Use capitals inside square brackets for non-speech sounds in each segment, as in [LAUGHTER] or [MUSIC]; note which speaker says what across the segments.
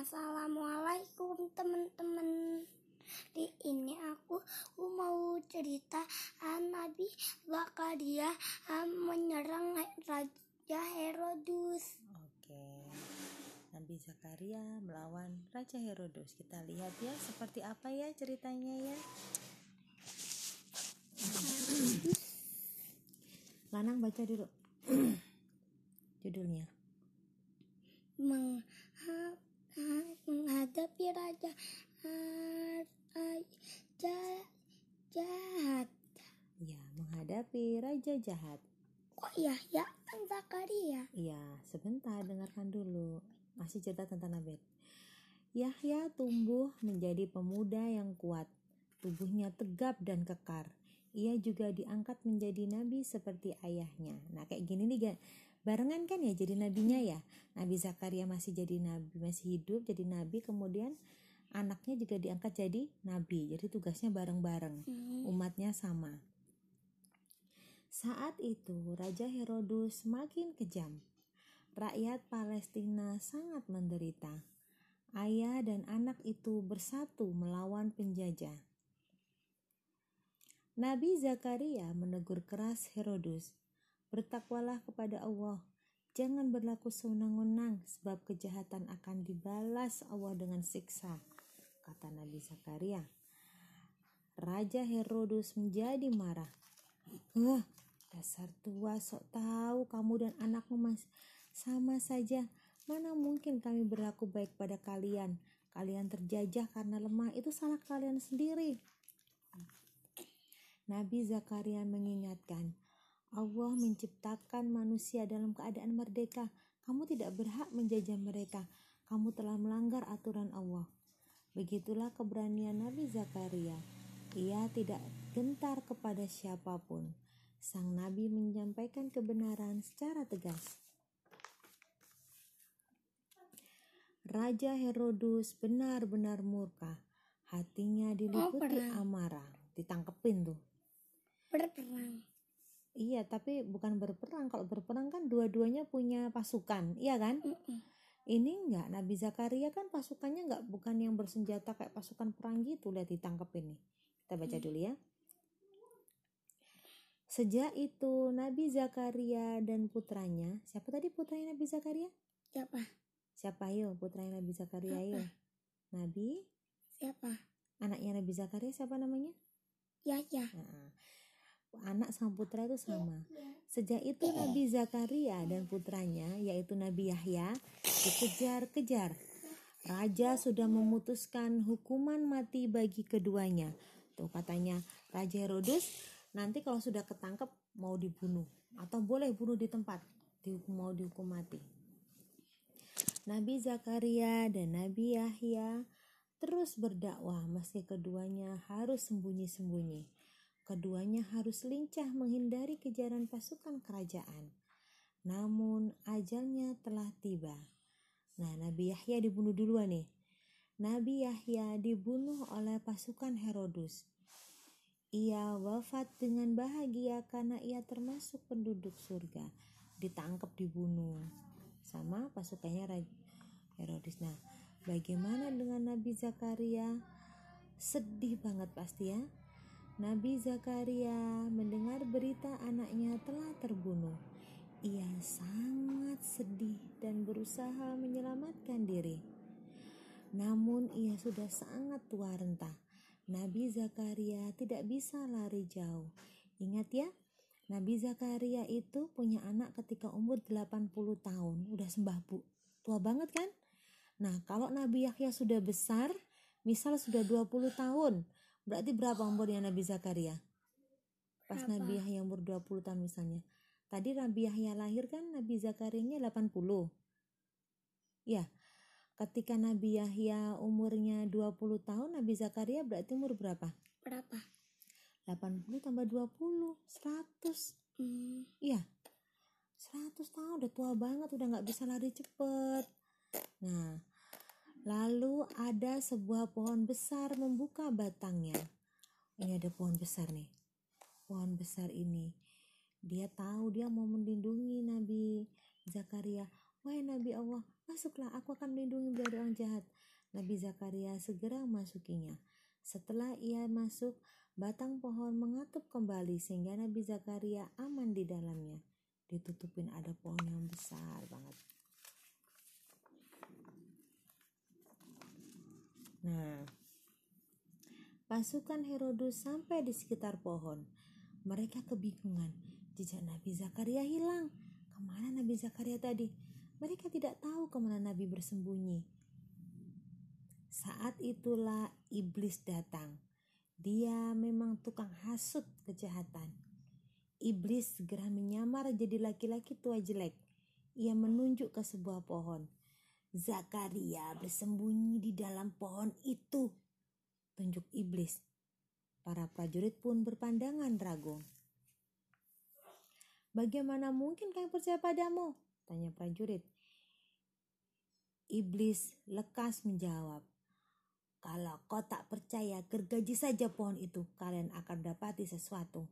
Speaker 1: Assalamualaikum teman-teman. Di ini aku, aku mau cerita ah, Nabi Zakaria ah, menyerang Raja Herodus.
Speaker 2: Oke. Nabi Zakaria melawan Raja Herodos. Kita lihat ya seperti apa ya ceritanya ya. Lanang baca dulu. [CLEARS THROAT] Judulnya.
Speaker 1: Meng- ha- ha- menghadapi Raja ah, ah, ja- jahat.
Speaker 2: Ya, menghadapi raja jahat.
Speaker 1: Kok ya ya kan Zakaria?
Speaker 2: Iya, sebentar dengarkan dulu. Masih cerita tentang Nabi. Yahya tumbuh menjadi pemuda yang kuat. Tubuhnya tegap dan kekar. Ia juga diangkat menjadi nabi seperti ayahnya. Nah, kayak gini nih, barengan kan ya jadi nabinya ya. Nabi Zakaria masih jadi nabi, masih hidup jadi nabi, kemudian anaknya juga diangkat jadi nabi. Jadi tugasnya bareng-bareng.
Speaker 1: Hmm.
Speaker 2: Umatnya sama. Saat itu Raja Herodus semakin kejam. Rakyat Palestina sangat menderita. Ayah dan anak itu bersatu melawan penjajah. Nabi Zakaria menegur keras Herodus, "Bertakwalah kepada Allah, jangan berlaku sewenang-wenang sebab kejahatan akan dibalas Allah dengan siksa," kata Nabi Zakaria. Raja Herodus menjadi marah. Wah, dasar tua sok tahu kamu dan anakmu mas sama saja. Mana mungkin kami berlaku baik pada kalian? Kalian terjajah karena lemah, itu salah kalian sendiri. Nabi Zakaria mengingatkan, Allah menciptakan manusia dalam keadaan merdeka. Kamu tidak berhak menjajah mereka. Kamu telah melanggar aturan Allah. Begitulah keberanian Nabi Zakaria. Ia tidak gentar kepada siapa pun. Sang nabi menyampaikan kebenaran secara tegas. Raja Herodus benar-benar murka. Hatinya diliputi amarah. Ditangkepin tuh.
Speaker 1: Berperang.
Speaker 2: Iya, tapi bukan berperang. Kalau berperang kan dua-duanya punya pasukan, iya kan?
Speaker 1: Mm-mm.
Speaker 2: Ini enggak, Nabi Zakaria kan pasukannya enggak bukan yang bersenjata kayak pasukan perang gitu, lihat ditangkap ini. Kita baca dulu ya. Sejak itu Nabi Zakaria dan putranya, siapa tadi putranya Nabi Zakaria?
Speaker 1: Siapa?
Speaker 2: Siapa ayo putranya Nabi Zakaria ayo? Nabi,
Speaker 1: Siapa?
Speaker 2: anaknya Nabi Zakaria siapa namanya?
Speaker 1: Ya ya.
Speaker 2: Nah, anak sama putra itu sama. Sejak itu Nabi Zakaria dan putranya yaitu Nabi Yahya dikejar-kejar. Raja sudah memutuskan hukuman mati bagi keduanya. Tuh katanya Raja Herodus nanti kalau sudah ketangkep mau dibunuh atau boleh bunuh di tempat dihukum mau dihukum mati. Nabi Zakaria dan Nabi Yahya terus berdakwah meski keduanya harus sembunyi-sembunyi. Keduanya harus lincah menghindari kejaran pasukan kerajaan. Namun ajalnya telah tiba. Nah, Nabi Yahya dibunuh duluan nih. Nabi Yahya dibunuh oleh pasukan Herodus. Ia wafat dengan bahagia karena ia termasuk penduduk surga. Ditangkap dibunuh sama pasukannya Raja Herodis. Nah, bagaimana dengan Nabi Zakaria? Sedih banget pasti ya. Nabi Zakaria mendengar berita anaknya telah terbunuh. Ia sangat sedih dan berusaha menyelamatkan diri. Namun ia sudah sangat tua renta. Nabi Zakaria tidak bisa lari jauh. Ingat ya, Nabi Zakaria itu punya anak ketika umur 80 tahun. Udah sembah bu. Tua banget kan? Nah, kalau Nabi Yahya sudah besar, misal sudah 20 tahun, berarti berapa umurnya Nabi Zakaria? Pas
Speaker 1: Berapa?
Speaker 2: Nabi Yahya umur 20 tahun misalnya. Tadi Nabi Yahya lahir kan Nabi Zakarianya 80. Ya. Ketika Nabi Yahya umurnya 20 tahun, Nabi Zakaria berarti umur berapa?
Speaker 1: Berapa?
Speaker 2: 80 tambah 20, 100.
Speaker 1: Hmm.
Speaker 2: Iya. 100 tahun udah tua banget, udah nggak bisa lari cepet. Nah, lalu ada sebuah pohon besar membuka batangnya. Ini ada pohon besar nih. Pohon besar ini. Dia tahu dia mau melindungi Nabi Zakaria. Wahai Nabi Allah, Masuklah, aku akan melindungi dari orang jahat. Nabi Zakaria segera memasukinya. Setelah ia masuk, batang pohon mengatup kembali sehingga Nabi Zakaria aman di dalamnya. Ditutupin ada pohon yang besar banget. Nah, pasukan Herodus sampai di sekitar pohon. Mereka kebingungan. Jejak Nabi Zakaria hilang. Ke mana Nabi Zakaria tadi? Mereka tidak tahu ke mana Nabi bersembunyi. Saat itulah iblis datang. Dia memang tukang hasut kejahatan. Iblis segera menyamar jadi laki-laki tua jelek. Ia menunjuk ke sebuah pohon. Zakaria bersembunyi di dalam pohon itu. Tunjuk iblis. Para prajurit pun berpandangan ragu. Bagaimana mungkin kau percaya padamu? Tanya prajurit. Iblis lekas menjawab. Kalau kau tak percaya, gergaji saja pohon itu. Kalian akan dapati sesuatu.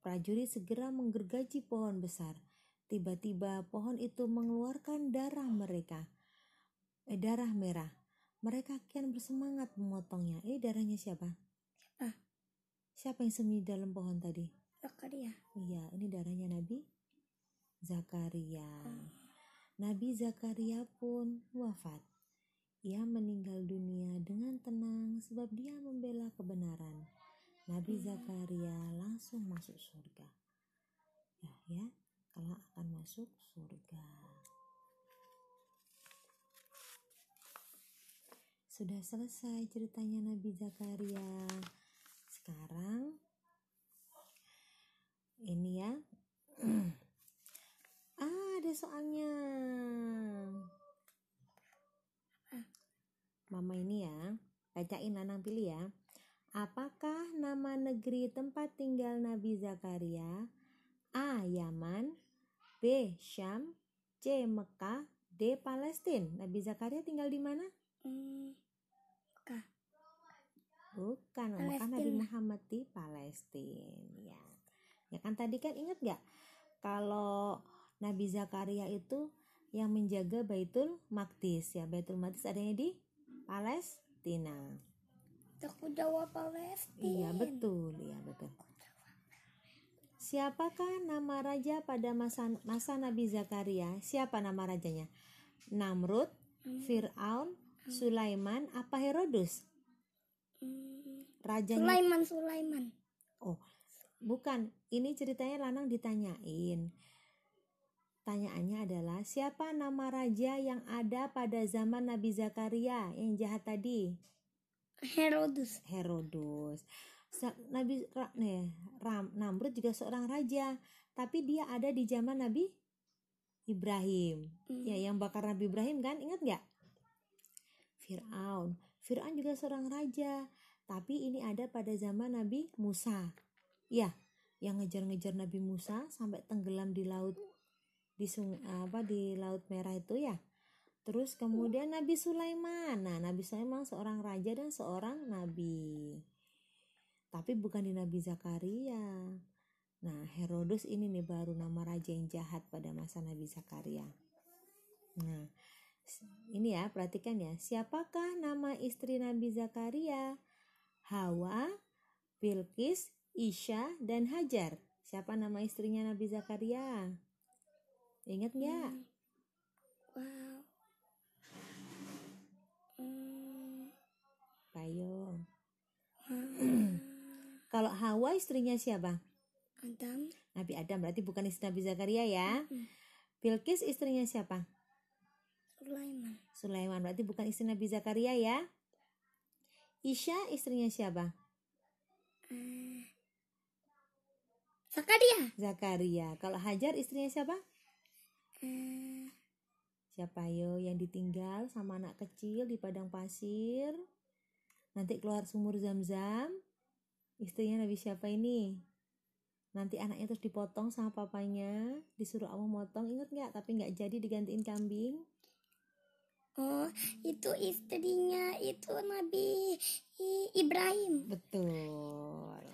Speaker 2: Prajurit segera menggergaji pohon besar. Tiba-tiba pohon itu mengeluarkan darah mereka. Eh, darah merah. Mereka kian bersemangat memotongnya. Ini darahnya siapa?
Speaker 1: Siapa?
Speaker 2: Siapa yang sembunyi dalam pohon tadi?
Speaker 1: Zakaria.
Speaker 2: Iya, ini darahnya Nabi Zakaria. Nabi Zakaria pun wafat. Ia meninggal dunia dengan tenang sebab dia membela kebenaran. Nabi Zakaria langsung masuk surga. Ya, ya akan masuk surga. Sudah selesai ceritanya Nabi Zakaria. Sekarang ini ya. [CLEARS THROAT] ah, ada soalnya. Mama ini ya, bacain Nanang pilih ya. Apakah nama negeri tempat tinggal Nabi Zakaria? A. Yaman B. Syam C. Mekah D. Palestina Nabi Zakaria tinggal di mana?
Speaker 1: Hmm.
Speaker 2: Bukan, Mekah Nabi. Muhammad di Palestina ya. Ya kan tadi kan ingat gak? Kalau Nabi Zakaria itu yang menjaga Baitul Maqdis ya. Baitul Maqdis adanya di Palestina.
Speaker 1: Aku jawab Palestina.
Speaker 2: Iya betul, iya betul. Siapakah nama raja pada masa masa Nabi Zakaria? Siapa nama rajanya? Namrud, Fir'aun, Sulaiman, apa Herodus?
Speaker 1: Hmm.
Speaker 2: Rajanya
Speaker 1: Sulaiman, Sulaiman.
Speaker 2: Oh, bukan. Ini ceritanya Lanang ditanyain. Tanyaannya adalah siapa nama raja yang ada pada zaman Nabi Zakaria yang jahat tadi?
Speaker 1: Herodus.
Speaker 2: Herodus. Nabi nih, Ram, Namrud juga seorang raja, tapi dia ada di zaman Nabi Ibrahim.
Speaker 1: Hmm.
Speaker 2: Ya, yang bakar Nabi Ibrahim kan? Ingat nggak? Fir'aun. Fir'aun juga seorang raja, tapi ini ada pada zaman Nabi Musa. Ya, yang ngejar-ngejar Nabi Musa sampai tenggelam di laut di sung apa di laut merah itu ya. Terus kemudian Nabi Sulaiman. Nah, Nabi Sulaiman seorang raja dan seorang nabi. Tapi bukan di Nabi Zakaria. Nah, Herodus ini nih baru nama raja yang jahat pada masa Nabi Zakaria. Nah, ini ya, perhatikan ya. Siapakah nama istri Nabi Zakaria? Hawa, Bilqis, Isya, dan Hajar. Siapa nama istrinya Nabi Zakaria? Ingat nggak?
Speaker 1: Hmm. Wow. Hmm.
Speaker 2: Ayo.
Speaker 1: Hmm. [CLEARS THROAT]
Speaker 2: Kalau Hawa istrinya siapa?
Speaker 1: Adam.
Speaker 2: Nabi Adam berarti bukan istri Nabi Zakaria ya.
Speaker 1: Hmm.
Speaker 2: Bilqis istrinya siapa?
Speaker 1: Sulaiman.
Speaker 2: Sulaiman berarti bukan istri Nabi Zakaria ya. Isya istrinya siapa?
Speaker 1: Eh. Zakaria.
Speaker 2: Zakaria. Kalau Hajar istrinya siapa?
Speaker 1: Eh.
Speaker 2: Siapa yo yang ditinggal sama anak kecil di padang pasir? Nanti keluar sumur zam-zam. Istrinya Nabi siapa ini? Nanti anaknya terus dipotong sama papanya, disuruh Allah motong, inget nggak? Tapi nggak jadi digantiin kambing.
Speaker 1: Oh, itu istrinya itu Nabi Ibrahim.
Speaker 2: Betul.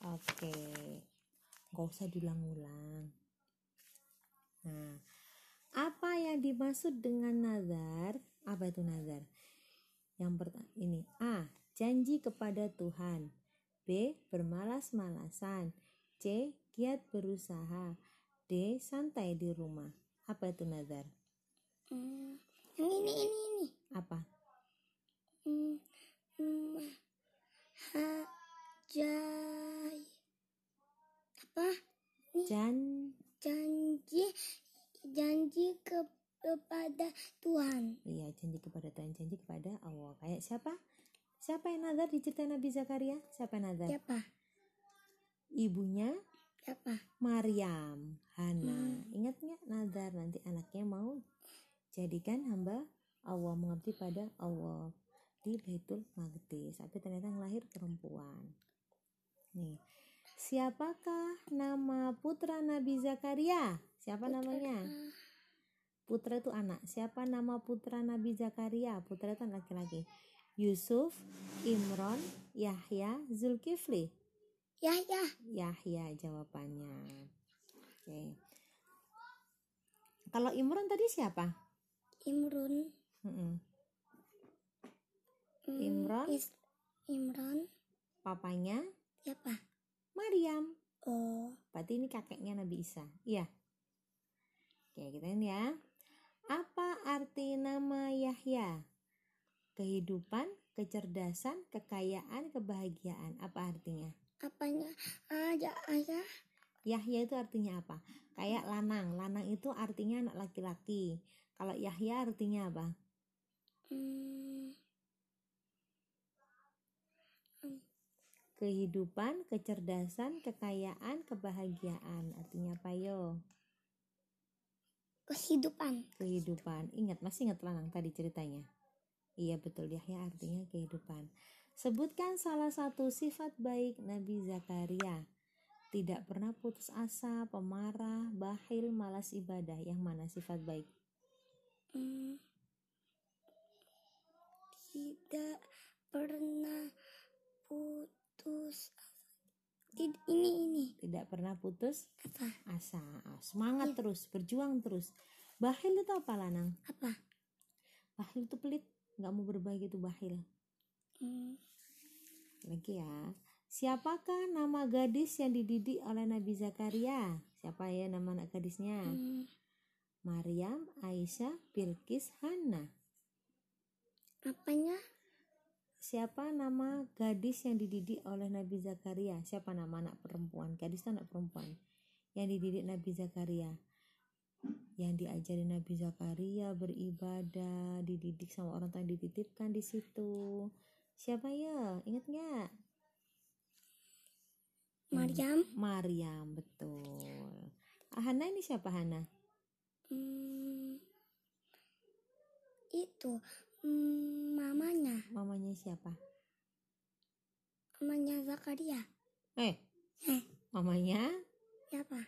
Speaker 2: Oke. Gak usah diulang-ulang. Nah, Apa yang dimaksud dengan nazar? Apa itu nazar? Yang pertama ini A. Janji kepada Tuhan. B. Bermalas-malasan. C. Giat berusaha. D. Santai di rumah. Apa itu nazar?
Speaker 1: Hmm, yang ini ini ini.
Speaker 2: Apa?
Speaker 1: Hmm, hmm, hajai. Apa?
Speaker 2: Jan
Speaker 1: Janji janji ke, kepada Tuhan.
Speaker 2: Iya, janji kepada Tuhan, janji kepada Allah. Kayak siapa? Siapa yang nazar di cerita Nabi Zakaria? Siapa yang nazar?
Speaker 1: Siapa?
Speaker 2: Ibunya
Speaker 1: Siapa?
Speaker 2: Maryam, Hana.
Speaker 1: Hmm.
Speaker 2: Ingat nggak nazar nanti anaknya mau jadikan hamba Allah mengabdi pada Allah di Baitul Maqdis. Tapi ternyata yang lahir perempuan. Nih, siapakah nama putra Nabi Zakaria? Siapa namanya?
Speaker 1: Ah,
Speaker 2: Putra itu anak. Siapa nama putra Nabi Zakaria? Putra itu laki-laki. Yusuf, Imron, Yahya, Zulkifli.
Speaker 1: Ya ya.
Speaker 2: Yahya jawabannya. Oke. Kalau Imron tadi siapa?
Speaker 1: Imron.
Speaker 2: Mm-mm.
Speaker 1: Hmm,
Speaker 2: Imron?
Speaker 1: is- Imron.
Speaker 2: Papanya
Speaker 1: Siapa?
Speaker 2: Maryam.
Speaker 1: Oh,
Speaker 2: Berarti ini kakeknya Nabi Isa. Iya. Oke, kita ini ya. Apa arti nama Yahya? Kehidupan, kecerdasan, kekayaan, kebahagiaan. Apa artinya?
Speaker 1: apanya? Ada ayah.
Speaker 2: Yahya itu artinya apa? Kayak lanang. Lanang itu artinya anak laki-laki. Kalau Yahya artinya apa?
Speaker 1: Hmm,
Speaker 2: Kehidupan, kecerdasan, kekayaan, kebahagiaan. Artinya apa yo?
Speaker 1: kehidupan.
Speaker 2: Kehidupan. Ingat, masih ingat lanang tadi ceritanya? Iya betul, Yahya artinya kehidupan. Sebutkan salah satu sifat baik Nabi Zakaria. Tidak pernah putus asa, pemarah, bahil, malas ibadah. Yang mana sifat baik?
Speaker 1: Hmm, tidak pernah putus. Tid- ini ini
Speaker 2: Tidak pernah putus
Speaker 1: apa?
Speaker 2: asa. Semangat terus, berjuang terus. Bahil itu apa lanang?
Speaker 1: Apa?
Speaker 2: Bahil itu pelit, nggak mau berbagi itu bahil.
Speaker 1: Hmm,
Speaker 2: Lagi ya. Siapakah nama gadis yang dididik oleh Nabi Zakaria? Siapa ya nama anak gadisnya?
Speaker 1: hmm,
Speaker 2: Maryam, Aisyah, Bilqis, Hana.
Speaker 1: apanya?
Speaker 2: Siapa nama gadis yang dididik oleh Nabi Zakaria? Siapa nama anak perempuan? Gadis itu anak perempuan yang dididik Nabi Zakaria. Yang diajari Nabi Zakaria beribadah, dididik sama orang tua yang dititipkan di situ. Siapa ya? Ingat nggak?
Speaker 1: Maryam.
Speaker 2: Maryam, betul. Ah, Hana ini siapa Hana?
Speaker 1: Hmm, itu hmm, mamanya,
Speaker 2: Mamanya siapa?
Speaker 1: mamanya Zakaria.
Speaker 2: Eh,
Speaker 1: Eh,
Speaker 2: mamanya?
Speaker 1: siapa?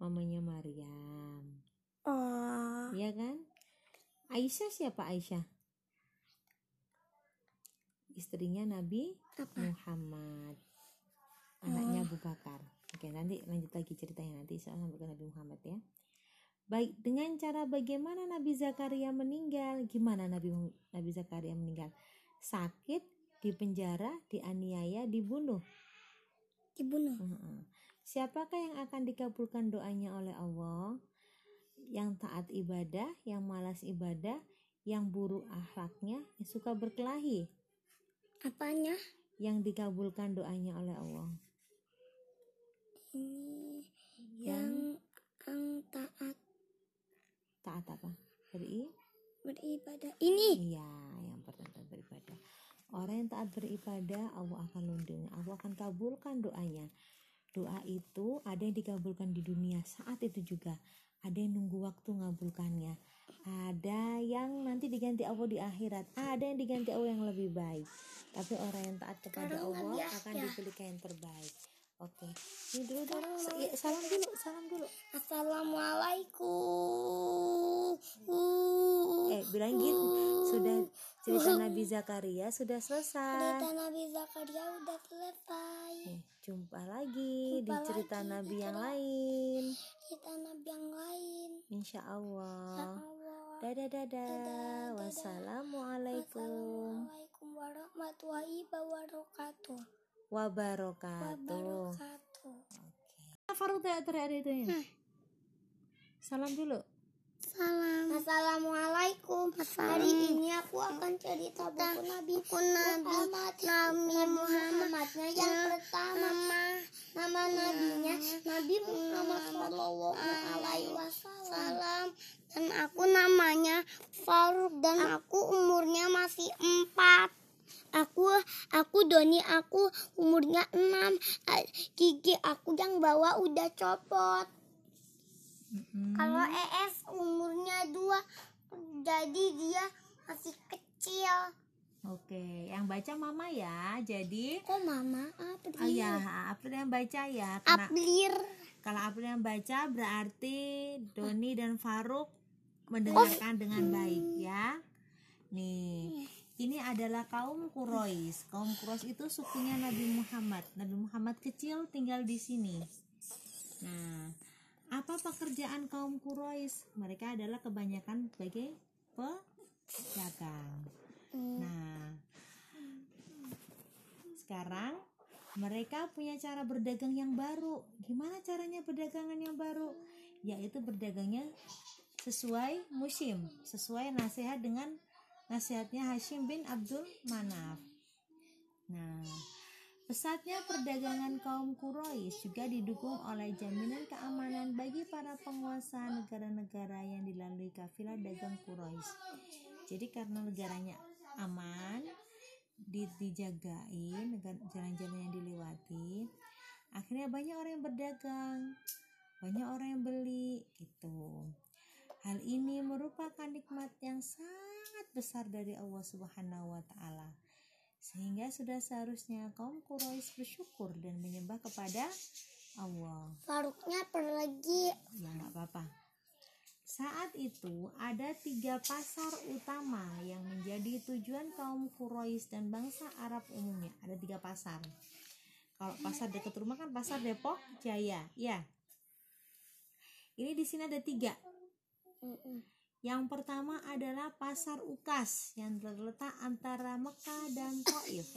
Speaker 2: Mamanya Maryam.
Speaker 1: Oh,
Speaker 2: Iya kan? Aisyah siapa Aisyah? Istrinya Nabi
Speaker 1: apa?
Speaker 2: Muhammad. Anaknya Abu Bakar. Oke, nanti lanjut lagi ceritanya nanti soal sampai ke Nabi Muhammad ya. Baik, dengan cara bagaimana Nabi Zakaria meninggal? Gimana Nabi Nabi Zakaria meninggal? Sakit, di penjara, dianiaya, dibunuh.
Speaker 1: Dibunuh.
Speaker 2: Siapakah yang akan dikabulkan doanya oleh Allah? Yang taat ibadah, yang malas ibadah, yang buruk akhlaknya, yang suka berkelahi,
Speaker 1: Apanya?
Speaker 2: yang dikabulkan doanya oleh Allah.
Speaker 1: Ini
Speaker 2: Yang
Speaker 1: yang yang taat
Speaker 2: taat apa? Beri?
Speaker 1: beribadah. Ini
Speaker 2: Iya, yang pertama beribadah. Orang yang taat beribadah, Allah akan lindungi. Allah akan kabulkan doanya. Doa itu ada yang dikabulkan di dunia saat itu juga. Ada yang nunggu waktu ngabulkannya. Ada yang nanti diganti Allah di akhirat. Ada yang diganti Allah yang lebih baik. Tapi orang yang taat kepada Allah akan diberikan yang terbaik. Oke, ini dulu dong. Iya, salam dulu, salam dulu.
Speaker 1: Assalamualaikum.
Speaker 2: Eh, bilang gitu. Sudah cerita Nabi Zakaria sudah selesai.
Speaker 1: Cerita Nabi Zakaria udah selesai.
Speaker 2: Nih, jumpa lagi di
Speaker 1: Jumpa
Speaker 2: cerita
Speaker 1: lagi di
Speaker 2: Nabi yang lain.
Speaker 1: Cerita Nabi yang lain.
Speaker 2: Insya
Speaker 1: Ya
Speaker 2: Allah.
Speaker 1: Allah.
Speaker 2: Dadah dadah.
Speaker 1: dadah.
Speaker 2: Wassalamualaikum
Speaker 1: Assalamualaikum warahmatullahi wabarakatuh.
Speaker 2: Wabarakatuh.
Speaker 1: Wabarakatuh.
Speaker 2: Faruk tidak teriak itu ya. Salam dulu.
Speaker 1: Salam. Assalamualaikum. Hari ini aku akan cerita buku Nabi Muhammad. Nabi Muhammadnya yang pertama. Nama nabinya Nabi Muhammad Shallallahu Alaihi Wasallam. Dan aku namanya Faruk dan aku umurnya masih empat. Aku aku Doni aku umurnya enam. Gigi aku yang bawa udah copot. Kalau ES umurnya dua, jadi dia masih kecil.
Speaker 2: Oke, yang baca mama ya. Jadi
Speaker 1: Kok mama April?
Speaker 2: Oh ya, April yang baca ya. Karena
Speaker 1: April.
Speaker 2: kalau April yang baca berarti Doni dan Faruk mendengarkan dengan baik ya. Nih, ini adalah kaum Quraisy. Kaum Quraisy itu sukunya Nabi Muhammad. Nabi Muhammad kecil tinggal di sini. Nah, apa pekerjaan kaum Quraisy? Mereka adalah kebanyakan sebagai pedagang. Nah, sekarang mereka punya cara berdagang yang baru. Gimana caranya perdagangan yang baru? Yaitu berdagangnya sesuai musim, sesuai nasihat dengan nasihatnya Hashim bin Abdul Manaf. Nah, pesatnya perdagangan kaum Quraisy juga didukung oleh jaminan keamanan bagi para penguasa negara-negara yang dilalui kafilah dagang Quraisy. Jadi karena negaranya aman, di, dijagain jalan-jalan yang dilewati, akhirnya banyak orang yang berdagang, banyak orang yang beli gitu. Hal ini merupakan nikmat yang sangat besar dari Allah Subhanahu wa taala. Sehingga sudah seharusnya kaum Quraisy bersyukur dan menyembah kepada Allah.
Speaker 1: Faruknya pergi.
Speaker 2: Ya nggak apa-apa. Saat itu ada tiga pasar utama yang menjadi tujuan kaum Quraisy dan bangsa Arab umumnya. Ada tiga pasar. Kalau pasar dekat rumah kan pasar Depok Jaya, ya. Ini di sini ada tiga. Yang pertama adalah pasar Ukas yang terletak antara Mekah dan Taif.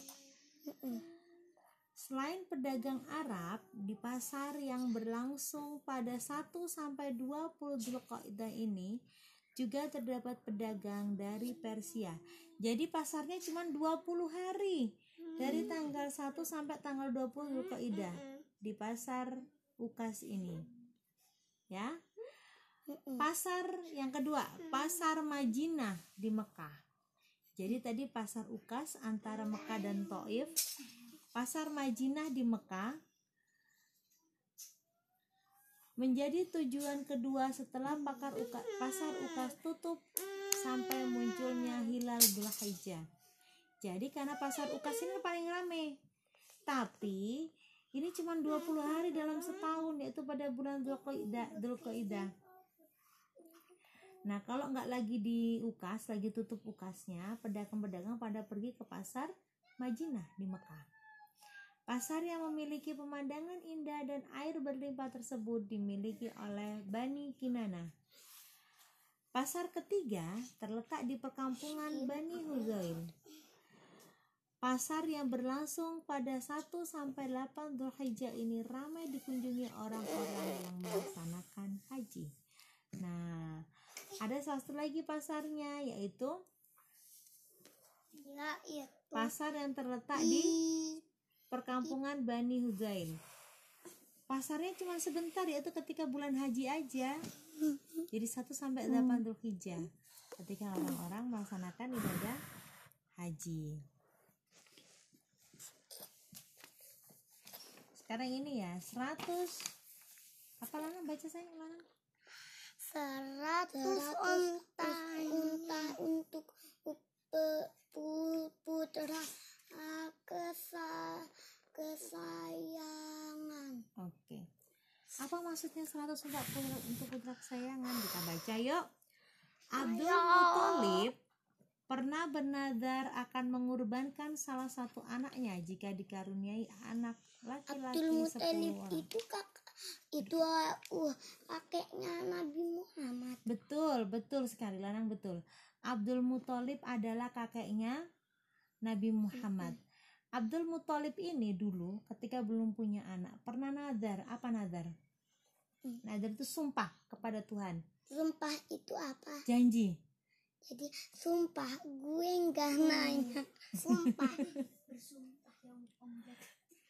Speaker 2: Selain pedagang Arab, di pasar yang berlangsung pada 1 sampai 20 Dzulqa'dah ini juga terdapat pedagang dari Persia. Jadi pasarnya cuma 20 hari. Dari tanggal 1 sampai tanggal 20 Dzulqa'dah di pasar Ukas ini. Ya. Pasar yang kedua, pasar Majinah di Mekah. Jadi tadi pasar Ukas antara Mekah dan Taif. Pasar Majinah di Mekah menjadi tujuan kedua setelah pakar uka, pasar Ukas tutup sampai munculnya hilal Dzulhijjah. Jadi karena pasar Ukas ini paling rame. Tapi ini cuma 20 hari dalam setahun yaitu pada bulan Dzulqa'dah. Nah, kalau nggak lagi di Ukas, lagi tutup Ukasnya, pedagang-pedagang pada pergi ke pasar Majinah di Mekah. Pasar yang memiliki pemandangan indah dan air berlimpah tersebut dimiliki oleh Bani Kinana. Pasar ketiga terletak di perkampungan Bani Huzail. Pasar yang berlangsung pada 1 sampai 8 Dzulhijjah ini ramai dikunjungi orang-orang yang melaksanakan haji. Nah, ada satu lagi pasarnya yaitu
Speaker 1: Ya, itu.
Speaker 2: pasar yang terletak di perkampungan Bani Huzail. Pasarnya cuma sebentar yaitu ketika bulan haji aja. Jadi 1 sampai 8 Dzulhijjah. Ketika orang-orang melaksanakan ibadah haji. Sekarang ini ya 100 apa Lana baca saya Lana?
Speaker 1: Seratus unta unta untuk putra ah, kesa kesayangan.
Speaker 2: Oke. Apa maksudnya 140 untuk putra kesayangan? Kita baca yuk. Abdul. Muthalib, pernah bernadar akan mengorbankan salah satu anaknya jika dikaruniai anak
Speaker 1: Abdul
Speaker 2: laki-laki
Speaker 1: Muthalib
Speaker 2: sepuluh orang.
Speaker 1: itu kak itu uh, kakeknya Nabi Muhammad.
Speaker 2: Betul, betul sekali, Lanang betul. Abdul Muthalib adalah kakeknya Nabi Muhammad. Abdul Muthalib ini dulu ketika belum punya anak pernah nadar. Apa nadar?
Speaker 1: Hmm.
Speaker 2: Nadar itu sumpah kepada Tuhan,
Speaker 1: Sumpah itu apa?
Speaker 2: janji.
Speaker 1: Jadi sumpah gue nggak nanya. Sumpah. [LAUGHS]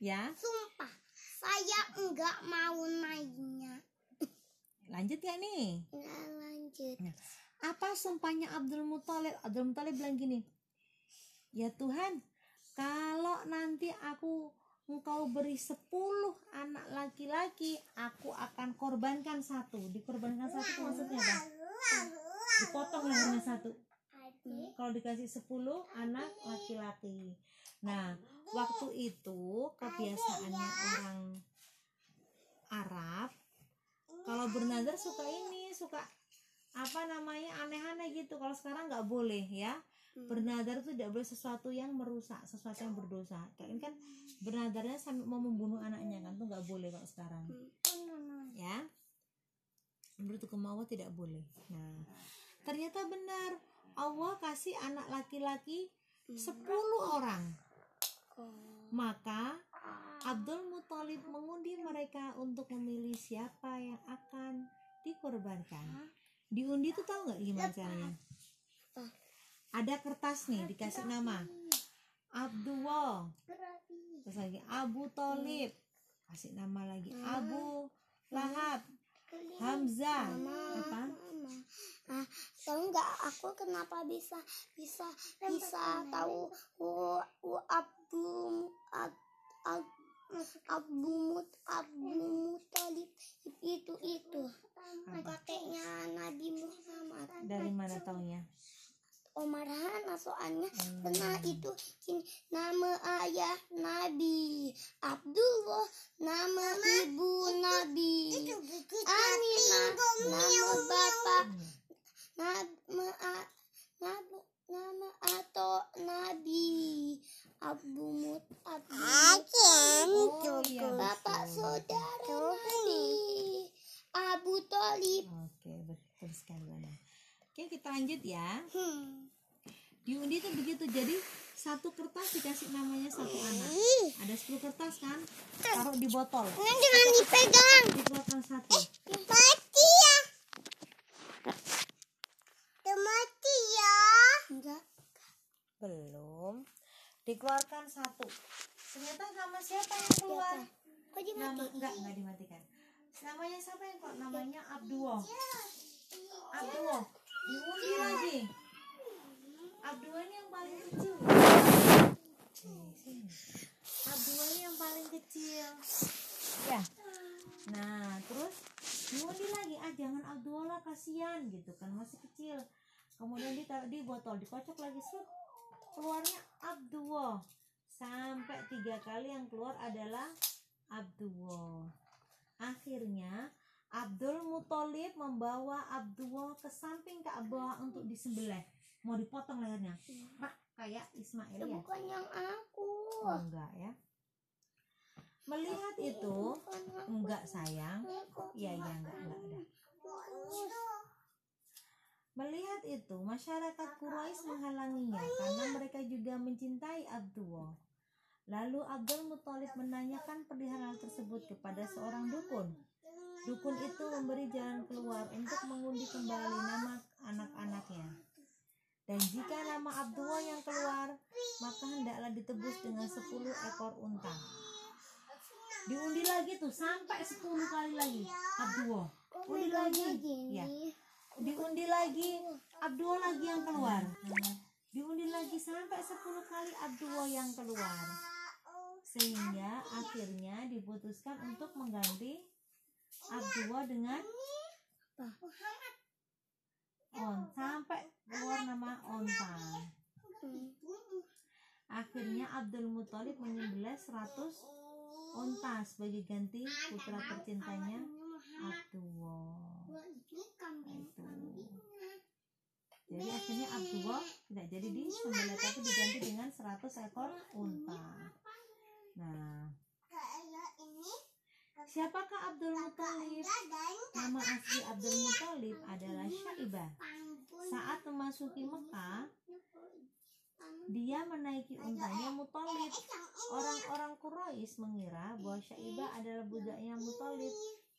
Speaker 2: Ya,
Speaker 1: Sumpah. Saya enggak mau nanya.
Speaker 2: lanjut ya nih.
Speaker 1: Nggak lanjut.
Speaker 2: Apa sumpahnya Abdul Muthalib? Abdul Muthalib bilang gini, Ya Tuhan, kalau nanti aku engkau beri 10 anak laki-laki, aku akan korbankan satu. Dikorbankan satu itu maksudnya apa? Dipotong lehernya satu. Kalau dikasih 10 anak laki-laki. Nah, waktu itu kebiasaannya orang Arab kalau bernazar suka ini, suka apa namanya aneh-aneh gitu. Kalau sekarang nggak boleh ya. Bernazar itu tidak boleh sesuatu yang merusak, sesuatu yang berdosa. Kayak ini kan bernazarnya sampai mau membunuh anaknya kan tuh nggak boleh kalau sekarang. Ya. Menurut hukum Allah tidak boleh. Nah, ternyata benar Allah kasih anak laki-laki 10 orang. Maka Abdul Muthalib mengundi mereka untuk memilih siapa yang akan dikorbankan. Diundi itu tahu nggak gimana caranya? Ada kertas nih dikasih nama. Abdullah, terus lagi Abu Thalib, kasih nama lagi Abu Lahab, Hamzah, apa?
Speaker 1: Mama. Ah, tahu nggak aku kenapa bisa bisa bisa tahu uh, uh, Abu Ab, Ab, Abu Mut Abu Mutalib itu itu. Kakeknya Nabi Muhammad.
Speaker 2: Dari mana taunya?
Speaker 1: Omar Hana soalnya.
Speaker 2: Hmm.
Speaker 1: itu ini nama ayah Nabi. Abdullah nama ibu Nabi. Aminah nama bapak. Nama a- nama atau Nabi Abu Mut Abu.
Speaker 2: Oh, iya,
Speaker 1: bapak saudara Nabi Abu Talib
Speaker 2: Oke, betul sekali Lana. Oke, kita lanjut ya.
Speaker 1: hmm.
Speaker 2: Diundi itu begitu. Jadi satu kertas dikasih namanya satu anak. Ada 10 kertas kan? Taruh di botol.
Speaker 1: jangan dipegang
Speaker 2: Dikeluarkan satu.
Speaker 1: mati ya mati ya enggak
Speaker 2: Belum. Dikeluarkan satu. Ternyata nama siapa yang keluar?
Speaker 1: kok
Speaker 2: Nama enggak enggak dimatikan. Namanya siapa yang keluar? Namanya Abdullah. Abdullah. Diundi lagi. Abdullah ini yang paling kecil. Abdullah ini yang paling kecil. Ya. Nah, terus diundi lagi. Ah, jangan Abdullah lah, kasihan gitu kan masih kecil. Kemudian ditaruh di botol, dikocok lagi set. Keluarnya Abdullah. Sampai tiga kali yang keluar adalah Abdullah. Akhirnya Abdul Muthalib membawa Abdullah ke samping Ka'bah untuk disembelih. Mau dipotong lehernya. Rak, kayak Ismail
Speaker 1: itu
Speaker 2: ya?
Speaker 1: bukan yang aku
Speaker 2: Oh, enggak ya. Melihat itu, enggak sayang. Iya, iya, enggak, enggak ada. Melihat itu, masyarakat Quraisy menghalanginya karena mereka juga mencintai Abdullah. Lalu Abdul Muthalib menanyakan perihal tersebut kepada seorang dukun. Dukun itu memberi jalan keluar untuk mengundi kembali nama anak-anaknya. Dan jika nama Abdullah yang keluar, maka hendaklah ditebus dengan 10 ekor unta. Diundi lagi tuh sampai 10 kali lagi Abdullah. Undi lagi. Ya. Diundi lagi Abdullah lagi yang keluar. Diundi lagi sampai 10 kali Abdullah yang keluar. Sehingga akhirnya diputuskan untuk mengganti Abdullah dengan on sampai keluar nama onta. Akhirnya Abdul Muthalib menyembelih 100 onta sebagai ganti putra tercintanya Abdullah. Jadi akhirnya Abdullah tidak jadi disembelih tapi diganti dengan 100 ekor unta. Nah, siapakah Abdul Muthalib? Nama asli Abdul Muthalib adalah Syaibah. Saat memasuki Mekah, dia menaiki untanya Muthalib. Orang-orang Quraisy mengira bahwa Syaibah adalah budaknya Muthalib.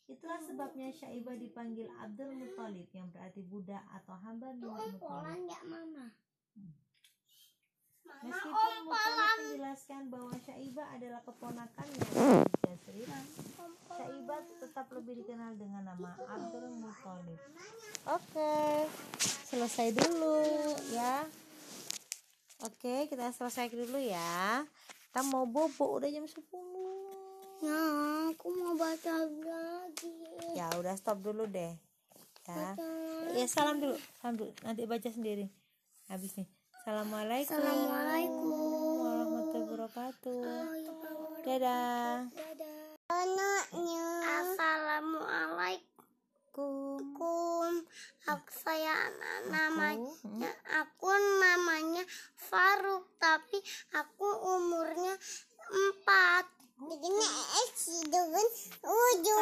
Speaker 2: Itulah sebabnya Syaibah dipanggil Abdul Muthalib yang berarti budak atau hamba milik Muthalib.
Speaker 3: ya mama.
Speaker 2: Meskipun Muthalib menjelaskan bahwa Syaibah adalah keponakannya Sriram, Syaibah tetap lebih dikenal dengan nama Abdul Muthalib. Oke, selesai dulu ya. Oke, kita selesai dulu ya. Kita mau bobo udah jam 10.
Speaker 3: Ya, aku mau baca lagi.
Speaker 2: Ya udah stop dulu deh. Ya. Ya salam dulu, salam dulu. Nanti baca sendiri. Habis nih. Assalamualaikum.
Speaker 3: Assalamualaikum.
Speaker 2: warahmatullahi wabarakatuh.
Speaker 3: lagi.
Speaker 2: Dadah.
Speaker 3: Dadah. Anaknya. Assalamualaikum.
Speaker 2: Kum.
Speaker 3: Aku saya namanya
Speaker 2: Aku,
Speaker 3: namanya Faruk tapi aku umurnya empat. Begini sih dengan ujung.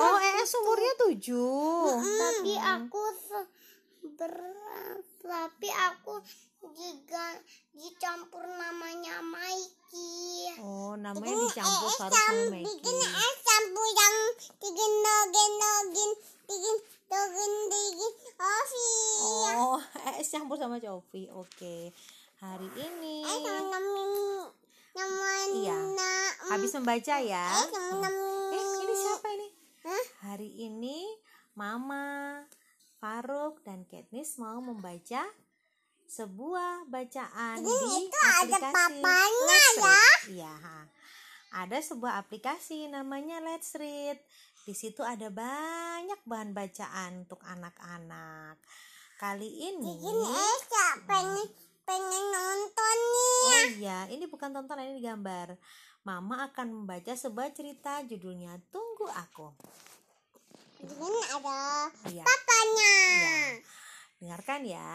Speaker 2: Oh, ES umurnya tujuh.
Speaker 3: Tapi aku se- ber- tapi aku juga dicampur namanya Mikey.
Speaker 2: Oh, namanya dicampur Faruk sama Meki.
Speaker 3: es campur yang digin dogin dogin digin dogin digin Ovi.
Speaker 2: Oh, [LAUGHS] ES campur sama Cofi. Oke. Hari ini
Speaker 3: Eh teman-teman namanya
Speaker 2: Iya. habis membaca ya.
Speaker 3: Eh teman-teman.
Speaker 2: Eh, ini siapa ini?
Speaker 3: Hah?
Speaker 2: Hari ini Mama, Faruk dan Katniss mau membaca sebuah bacaan
Speaker 3: Ini
Speaker 2: di
Speaker 3: itu ada
Speaker 2: aplikasi
Speaker 3: papanya
Speaker 2: Let's
Speaker 3: ya.
Speaker 2: Read. Iya. Ada sebuah aplikasi namanya Let's Read. Di situ ada banyak bahan bacaan untuk anak-anak. Kali ini
Speaker 3: Digin es ya pengen pengen nonton nih.
Speaker 2: Oh iya, ini bukan tontonan ini gambar. Mama akan membaca sebuah cerita judulnya Tunggu Aku.
Speaker 3: Digin ada
Speaker 2: Iya.
Speaker 3: papanya.
Speaker 2: Iya. Dengarkan ya.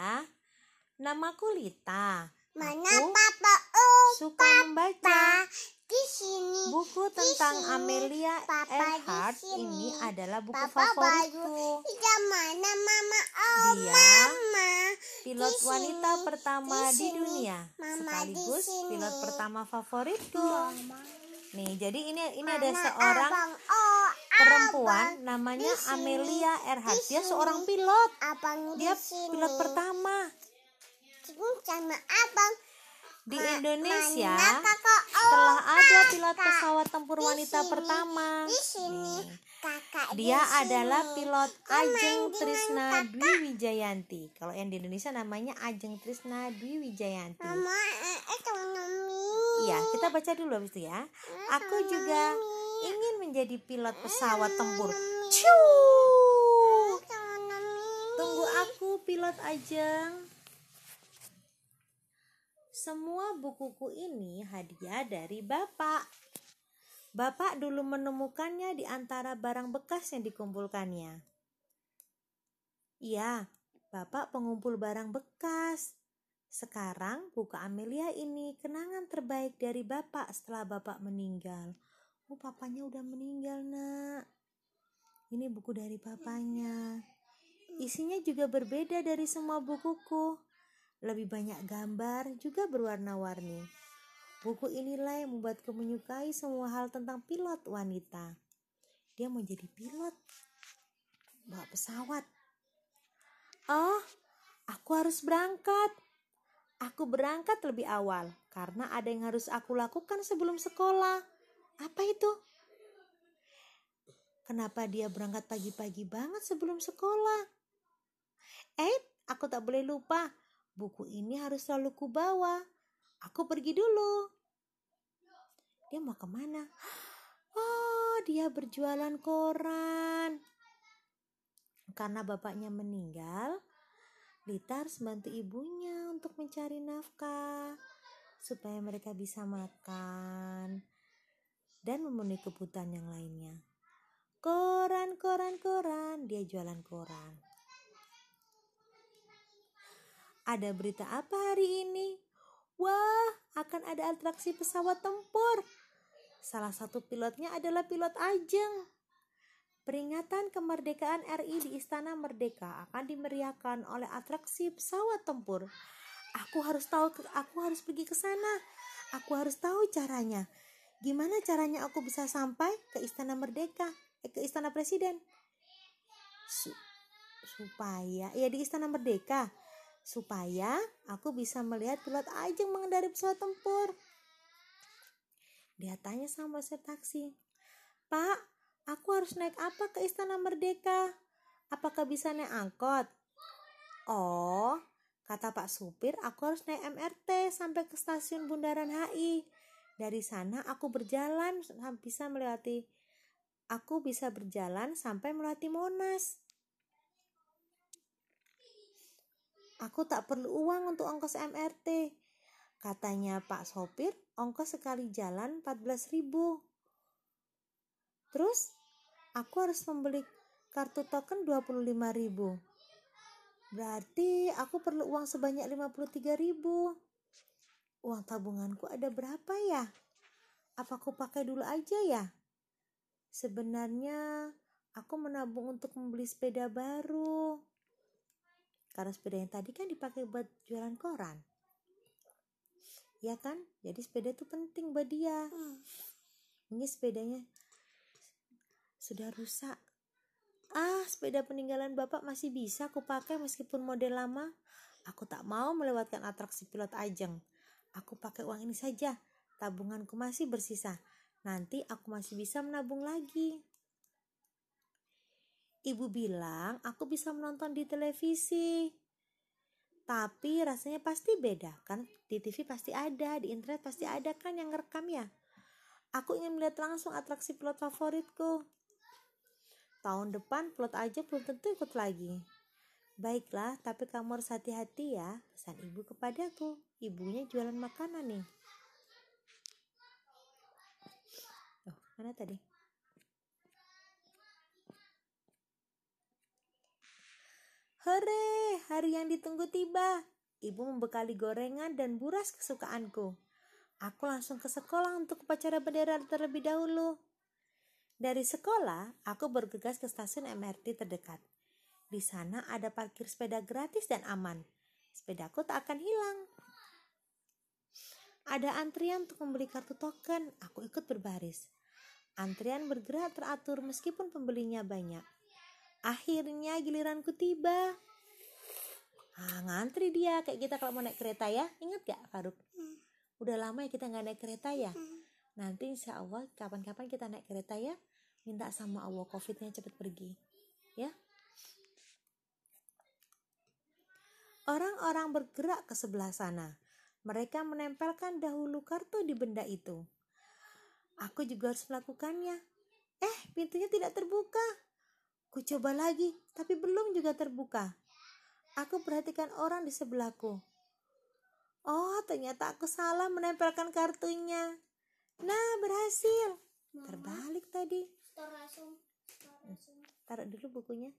Speaker 2: Namaku Lita.
Speaker 3: Mana
Speaker 2: Aku
Speaker 3: papa? Oh,
Speaker 2: suka membaca
Speaker 3: papa di sini.
Speaker 2: buku tentang
Speaker 3: sini.
Speaker 2: Amelia
Speaker 3: Papa di
Speaker 2: Earhart. Ini adalah buku
Speaker 3: Papa
Speaker 2: favoritku.
Speaker 3: Iya mana mama? Oh
Speaker 2: Dia
Speaker 3: mama.
Speaker 2: pilot
Speaker 3: Di
Speaker 2: wanita
Speaker 3: sini.
Speaker 2: pertama
Speaker 3: Di
Speaker 2: di dunia,
Speaker 3: Mama di
Speaker 2: sekaligus
Speaker 3: sini.
Speaker 2: pilot pertama favoritku. Nih, jadi ini ini ada seorang
Speaker 3: abang? Oh,
Speaker 2: perempuan
Speaker 3: abang.
Speaker 2: namanya. Amelia Earhart.
Speaker 3: Di
Speaker 2: Dia seorang pilot.
Speaker 3: Abang
Speaker 2: Dia pilot pertama
Speaker 3: sama abang.
Speaker 2: di Indonesia. Telah ada pilot pesawat tempur wanita pertama.
Speaker 3: Di sini. Kakak di
Speaker 2: Dia adalah pilot Ajeng Trisna. Dwi Wijayanti. Kalau yang di Indonesia namanya Ajeng Trisna Dwi Wijayanti.
Speaker 3: Mama, eh, eh, teman-teman.
Speaker 2: Iya, kita baca dulu habis itu ya. Aku juga ingin menjadi pilot pesawat tempur. Ciu! Tunggu aku pilot Ajeng. Semua bukuku ini hadiah dari Bapak. Bapak dulu menemukannya di antara barang bekas yang dikumpulkannya. Iya, Bapak pengumpul barang bekas. Sekarang buku Amelia ini kenangan terbaik dari Bapak setelah Bapak meninggal. Oh, papanya udah meninggal, Nak. Ini buku dari papanya. Isinya juga berbeda dari semua bukuku. Lebih banyak gambar, juga berwarna-warni. Buku inilah yang membuatku menyukai semua hal tentang pilot wanita. Dia mau jadi pilot. Bawa pesawat. Oh, aku harus berangkat. Aku berangkat lebih awal karena ada yang harus aku lakukan sebelum sekolah. Apa itu? Kenapa dia berangkat pagi-pagi banget sebelum sekolah? Eh, aku tak boleh lupa. Buku ini harus selalu kubawa. Aku pergi dulu. Dia mau ke mana? Oh, dia berjualan koran. Karena bapaknya meninggal, Lita harus bantu ibunya untuk mencari nafkah supaya mereka bisa makan dan memenuhi kebutuhan yang lainnya. Koran, koran, koran, dia jualan koran. Ada berita apa hari ini? Wah, akan ada atraksi pesawat tempur. Salah satu pilotnya adalah pilot Ajeng. Peringatan kemerdekaan RI di Istana Merdeka akan dimeriahkan oleh atraksi pesawat tempur. Aku harus tahu, aku harus pergi ke sana. Aku harus tahu caranya. Gimana caranya aku bisa sampai ke Istana Merdeka, eh, ke Istana Presiden? Su supaya ya di Istana Merdeka supaya aku bisa melihat pilot Ajeng mengendari pesawat tempur. Dia tanya sama si taksi, Pak, aku harus naik apa ke Istana Merdeka? Apakah bisa naik angkot? Oh, kata Pak Supir, aku harus naik MRT sampai ke stasiun Bundaran HI. Dari sana aku berjalan bisa melewati aku bisa berjalan sampai melewati Monas. Aku tak perlu uang untuk ongkos MRT. Katanya Pak Sopir, ongkos sekali jalan 14 ribu. Terus, aku harus membeli kartu token 25 ribu. Berarti aku perlu uang sebanyak 53 ribu. Uang tabunganku ada berapa ya? Apa aku pakai dulu aja ya? Sebenarnya aku menabung untuk membeli sepeda baru. Karena sepeda yang tadi kan dipakai buat jualan koran. Ya kan? Jadi sepeda itu penting buat dia. Ini sepedanya sudah rusak. Ah, sepeda peninggalan bapak masih bisa aku pakai meskipun model lama. Aku tak mau melewatkan atraksi pilot ajeng. Aku pakai uang ini saja. Tabunganku masih bersisa. Nanti aku masih bisa menabung lagi. Ibu bilang aku bisa menonton di televisi. Tapi rasanya pasti beda kan? Di TV pasti ada, di internet pasti ada kan yang ngerekam ya. Aku ingin melihat langsung atraksi pilot favoritku. Tahun depan pilot aja belum tentu ikut lagi. Baiklah, tapi kamu harus hati-hati ya, pesan ibu kepadaku. Ibunya jualan makanan nih. Oh, mana tadi? Hore, hari yang ditunggu tiba. Ibu membekali gorengan dan buras kesukaanku. Aku langsung ke sekolah untuk upacara bendera terlebih dahulu. Dari sekolah, aku bergegas ke stasiun MRT terdekat. Di sana ada parkir sepeda gratis dan aman. Sepedaku tak akan hilang. Ada antrian untuk membeli kartu token. Aku ikut berbaris. Antrian bergerak teratur meskipun pembelinya banyak. Akhirnya giliranku tiba. Ah, ngantri dia kayak kita kalau mau naik kereta ya. Ingat gak Faruk? Hmm. Udah lama ya kita nggak naik kereta ya. Hmm. Nanti insya Allah kapan-kapan kita naik kereta ya. Minta sama Allah covidnya cepet pergi. Ya. Orang-orang bergerak ke sebelah sana. Mereka menempelkan dahulu kartu di benda itu. Aku juga harus melakukannya. Eh, pintunya tidak terbuka. Ku coba lagi, tapi belum juga terbuka. Aku perhatikan orang di sebelahku. Oh, ternyata aku salah menempelkan kartunya. Nah, berhasil. Mama, Terbalik tadi. Taruh dulu bukunya.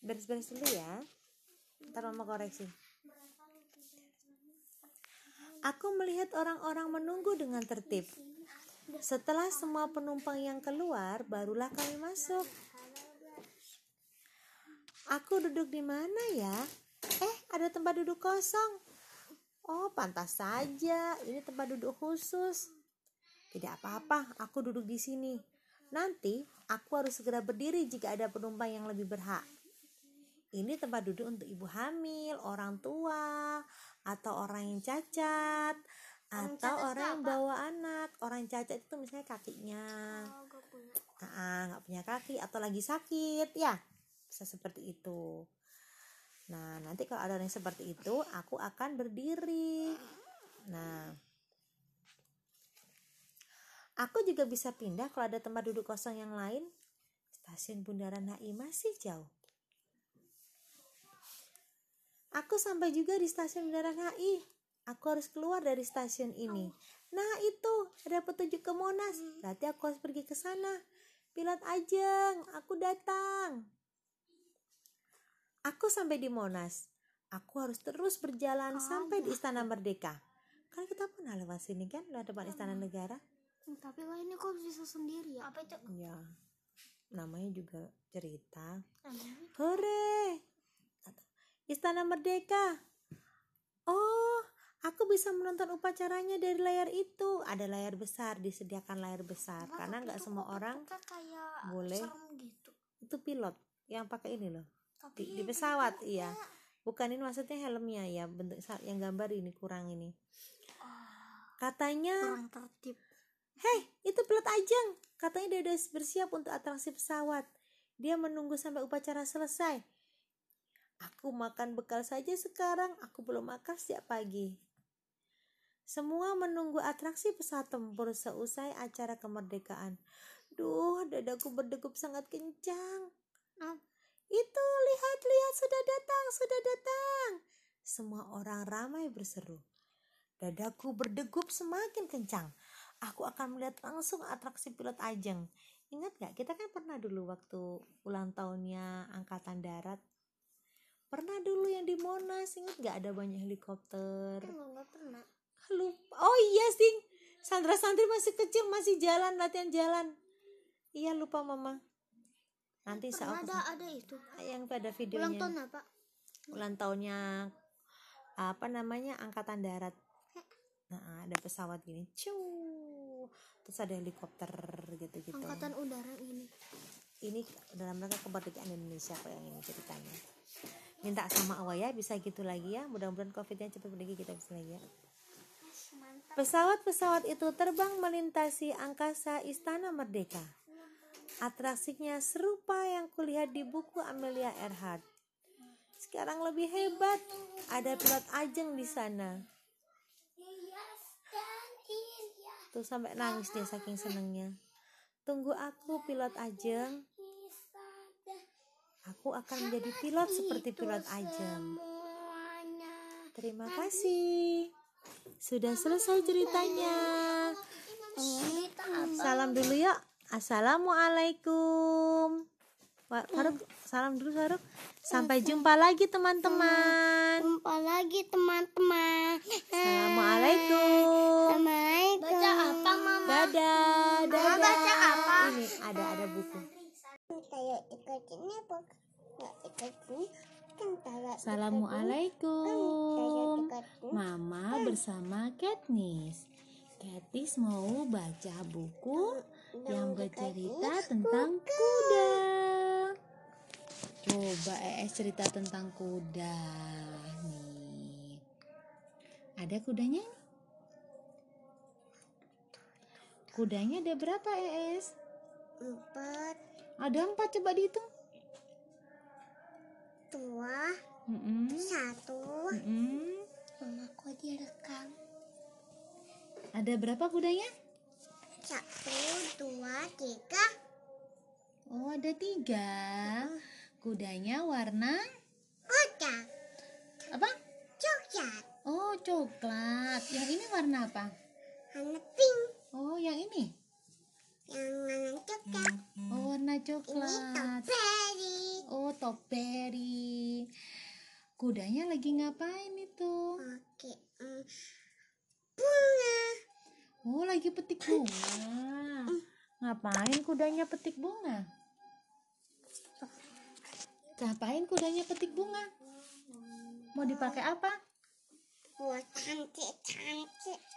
Speaker 2: Beres-beres dulu ya. Ntar mama koreksi. Aku melihat orang-orang menunggu dengan tertib. Setelah semua penumpang yang keluar, barulah kami masuk. Aku duduk di mana ya? Eh, ada tempat duduk kosong. Oh, pantas saja. Ini tempat duduk khusus. Tidak apa-apa, aku duduk di sini. Nanti aku harus segera berdiri jika ada penumpang yang lebih berhak. Ini tempat duduk untuk ibu hamil, orang tua, atau orang yang cacat, atau orang yang bawa anak. Orang cacat itu misalnya kakinya, oh, nggak punya kaki. Atau lagi sakit, ya bisa seperti itu. Nah nanti kalau ada yang seperti itu aku akan berdiri. Nah aku juga bisa pindah kalau ada tempat duduk kosong yang lain. Stasiun Bundaran HI masih jauh. Aku sampai juga di stasiun Bundaran HI aku harus keluar dari stasiun ini. Nah itu. Ada petunjuk ke Monas. Berarti aku harus pergi ke sana. Pilot Ajeng, aku datang. Aku sampai di Monas. aku harus terus berjalan sampai di Istana Merdeka. Kan kita pernah lewat sini kan, lewat depan Istana Negara.
Speaker 1: Hmm, Tapi lah ini kok bisa sendiri ya? Apa itu?
Speaker 2: Ya, namanya juga cerita.
Speaker 1: Namanya?
Speaker 2: Hore! Istana Merdeka. Oh, aku bisa menonton upacaranya dari layar itu. Ada layar besar, disediakan layar besar.
Speaker 1: Wah,
Speaker 2: Karena nggak semua orang
Speaker 1: kayak
Speaker 2: boleh.
Speaker 1: gitu.
Speaker 2: itu pilot yang pakai ini loh.
Speaker 1: Tapi
Speaker 2: Di, di pesawat, iya. Bukan ini maksudnya helmnya ya, bentuk yang gambar ini kurang ini. Katanya,
Speaker 1: kurang tertib.
Speaker 2: Hei, itu pilot Ajeng. Katanya dia udah bersiap untuk atraksi pesawat. Dia menunggu sampai upacara selesai. Aku makan bekal saja sekarang, aku belum makan sejak pagi. Semua menunggu atraksi pesawat tempur seusai acara kemerdekaan. Duh, dadaku berdegup sangat kencang.
Speaker 1: Ah.
Speaker 2: Itu, lihat, lihat, sudah datang, sudah datang. Semua orang ramai berseru. Dadaku berdegup semakin kencang. Aku akan melihat langsung atraksi pilot Ajeng. Ingat gak, kita kan pernah dulu waktu ulang tahunnya Angkatan Darat. Pernah dulu yang di Monas, ingat gak ada banyak helikopter.
Speaker 1: Enggak, enggak pernah.
Speaker 2: Lupa. Oh iya, Sing. Sandra Sandri masih kecil, masih jalan, latihan jalan. Iya, lupa Mama. Nanti saat
Speaker 1: ada ada itu.
Speaker 2: yang itu ada
Speaker 1: Ulang
Speaker 2: videonya.
Speaker 1: tahun apa?
Speaker 2: Ulang tahunnya apa namanya Angkatan Darat. Nah, ada pesawat gini. Ciu. Terus ada helikopter gitu-gitu.
Speaker 1: Angkatan udara ini.
Speaker 2: Ini dalam rangka kemerdekaan Indonesia kok yang ini ceritanya. Minta sama Allah ya bisa gitu lagi ya. Mudah-mudahan Covid-nya cepat pergi kita bisa lagi ya. Pesawat-pesawat itu terbang melintasi angkasa Istana Merdeka. Atraksinya serupa yang kulihat di buku Amelia Earhart. Sekarang lebih hebat, ada pilot Ajeng di sana. Tuh sampai nangis dia saking senengnya. Tunggu aku pilot Ajeng. Aku akan menjadi pilot seperti pilot Ajeng. Terima kasih. Sudah selesai ceritanya. Salam dulu yuk. Assalamualaikum. Faruk, salam dulu Faruk. Sampai jumpa lagi teman-teman.
Speaker 1: Jumpa lagi teman-teman.
Speaker 2: Assalamualaikum.
Speaker 1: Baca apa mama?
Speaker 2: Dadah, dadah.
Speaker 1: baca apa?
Speaker 2: Ini ada ada buku.
Speaker 1: Kayak ikut ini bu. Nggak ikut ini. Kan
Speaker 2: Assalamualaikum.
Speaker 1: ini.
Speaker 2: Mama bersama Katniss. Katniss mau baca buku yang bercerita tentang kuda. Coba ES cerita tentang kuda nih. Ada kudanya? nih? Kudanya ada berapa ES?
Speaker 1: Empat,
Speaker 2: Ada empat coba dihitung.
Speaker 1: dua,
Speaker 2: Mm-mm.
Speaker 1: satu.
Speaker 2: Mm-mm.
Speaker 1: Mama kok direkam?
Speaker 2: Ada berapa kudanya?
Speaker 1: Satu, dua, tiga.
Speaker 2: Oh ada tiga. Kudanya warna
Speaker 1: Kotak.
Speaker 2: apa?
Speaker 1: Coklat.
Speaker 2: Oh coklat. Yang ini warna apa?
Speaker 1: Warna pink.
Speaker 2: Oh yang ini?
Speaker 1: Yang warna coklat.
Speaker 2: Oh warna
Speaker 1: Ini
Speaker 2: coklat.
Speaker 1: strawberry.
Speaker 2: Oh toperi. Kudanya lagi ngapain itu?
Speaker 1: Oke. mm, Bunga.
Speaker 2: Oh lagi petik bunga. Ngapain kudanya petik bunga? Ngapain kudanya petik bunga? Mau dipakai apa?
Speaker 1: Buat cantik-cantik.
Speaker 2: Oh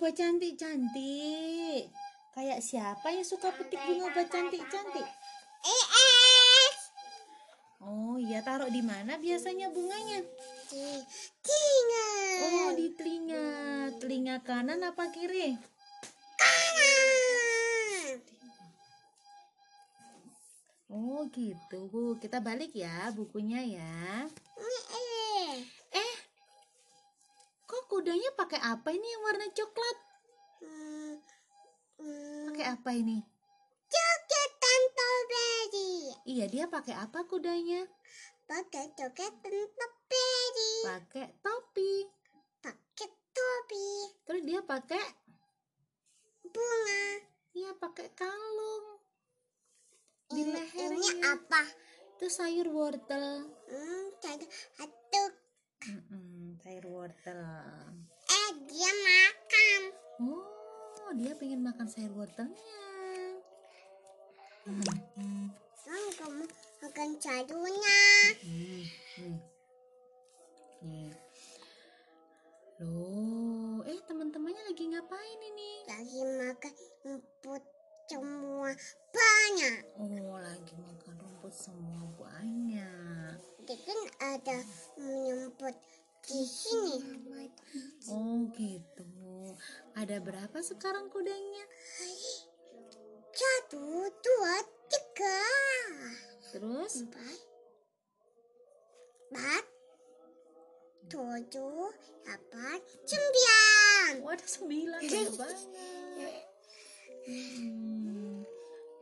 Speaker 2: buat cantik-cantik. Kayak siapa yang suka petik bunga buat cantik-cantik?
Speaker 1: Eh, eh.
Speaker 2: Oh iya taruh di mana biasanya bunganya?
Speaker 1: Di telinga.
Speaker 2: Oh di telinga. Telinga kanan apa kiri?
Speaker 1: kanan.
Speaker 2: Oh gitu. Kita balik ya bukunya ya. Kudanya pakai apa ini yang warna coklat?
Speaker 1: Hmm, hmm,
Speaker 2: Pakai apa ini?
Speaker 1: coklat strawberry.
Speaker 2: Iya dia pakai apa kudanya?
Speaker 1: Pakai coklat strawberry.
Speaker 2: Pakai topi.
Speaker 1: Pakai topi.
Speaker 2: Terus dia pakai,
Speaker 1: Bunga.
Speaker 2: iya pakai kalung di
Speaker 1: Ini, ini
Speaker 2: lehernya.
Speaker 1: apa?
Speaker 2: Itu sayur wortel.
Speaker 1: Hmm, ada satu
Speaker 2: Mm-mm, sayur wortel.
Speaker 1: Eh, dia makan.
Speaker 2: Oh, dia pengen makan sayur wortelnya. Hmm.
Speaker 1: Kamu makan sayurnya.
Speaker 2: Hmm, nih. Berapa sekarang kudanya?
Speaker 1: Satu, dua, tiga,
Speaker 2: Terus?
Speaker 1: empat, empat, tujuh, delapan, sembilan.
Speaker 2: Oh, ada sembilan, banyak [LAUGHS] banget. Hmm.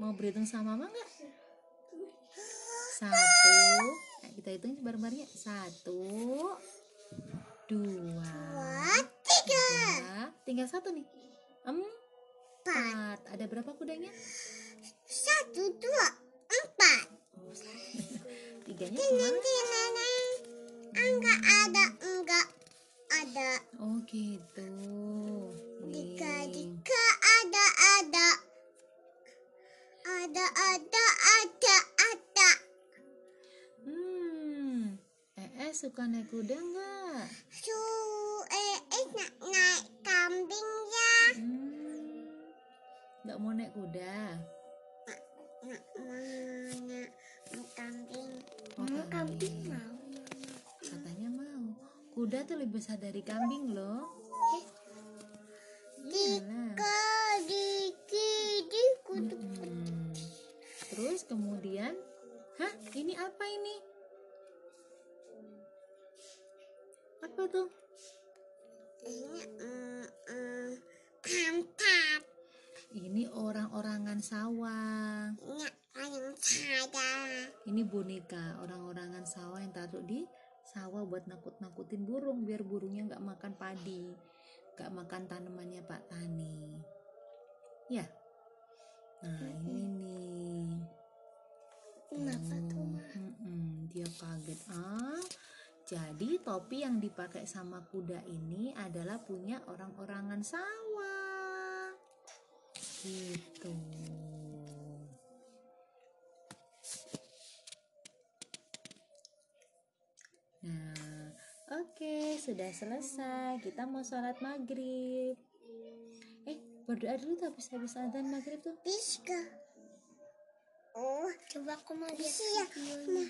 Speaker 2: Mau berhitung sama mama nggak? Satu. Nah, kita hitung bareng-barengnya. Satu, dua,
Speaker 1: Dua, tiga,
Speaker 2: tiga. Tinggal satu nih. Ada berapa kudanya?
Speaker 1: satu, dua, empat.
Speaker 2: Tiganya ke
Speaker 1: mana? Enggak ada, enggak ada.
Speaker 2: Oh gitu. Nih.
Speaker 1: tiga, ada, ada. Ada, ada, ada, ada.
Speaker 2: Hmm. Eh, suka naik kuda nggak? Kuda?
Speaker 1: Nak mana kambing?
Speaker 2: Oh,
Speaker 1: Mau kambing mau.
Speaker 2: Katanya mau. Kuda tuh lebih besar dari kambing loh. Iyalah.
Speaker 1: Kadi, kidi, kudu.
Speaker 2: Hmm. Terus kemudian, hah? Ini apa ini? Apa tuh?
Speaker 1: Ini,
Speaker 2: orang-orangan sawah.
Speaker 1: Ini
Speaker 2: boneka orang-orangan sawah yang taruh di sawah buat nakut-nakutin burung biar burungnya nggak makan padi, nggak makan tanamannya Pak Tani. Ya. Nah ini nih.
Speaker 1: Kenapa tuh?
Speaker 2: Mm-mm, dia kaget. Ah, jadi topi yang dipakai sama kuda ini adalah punya orang-orangan sawah. Gitu. Nah, oke, sudah selesai. Kita mau sholat maghrib. Eh, berdoa dulu tuh habis habis adzan maghrib tuh.
Speaker 1: Bisa. Oh, coba aku mau lihat ya. Ma,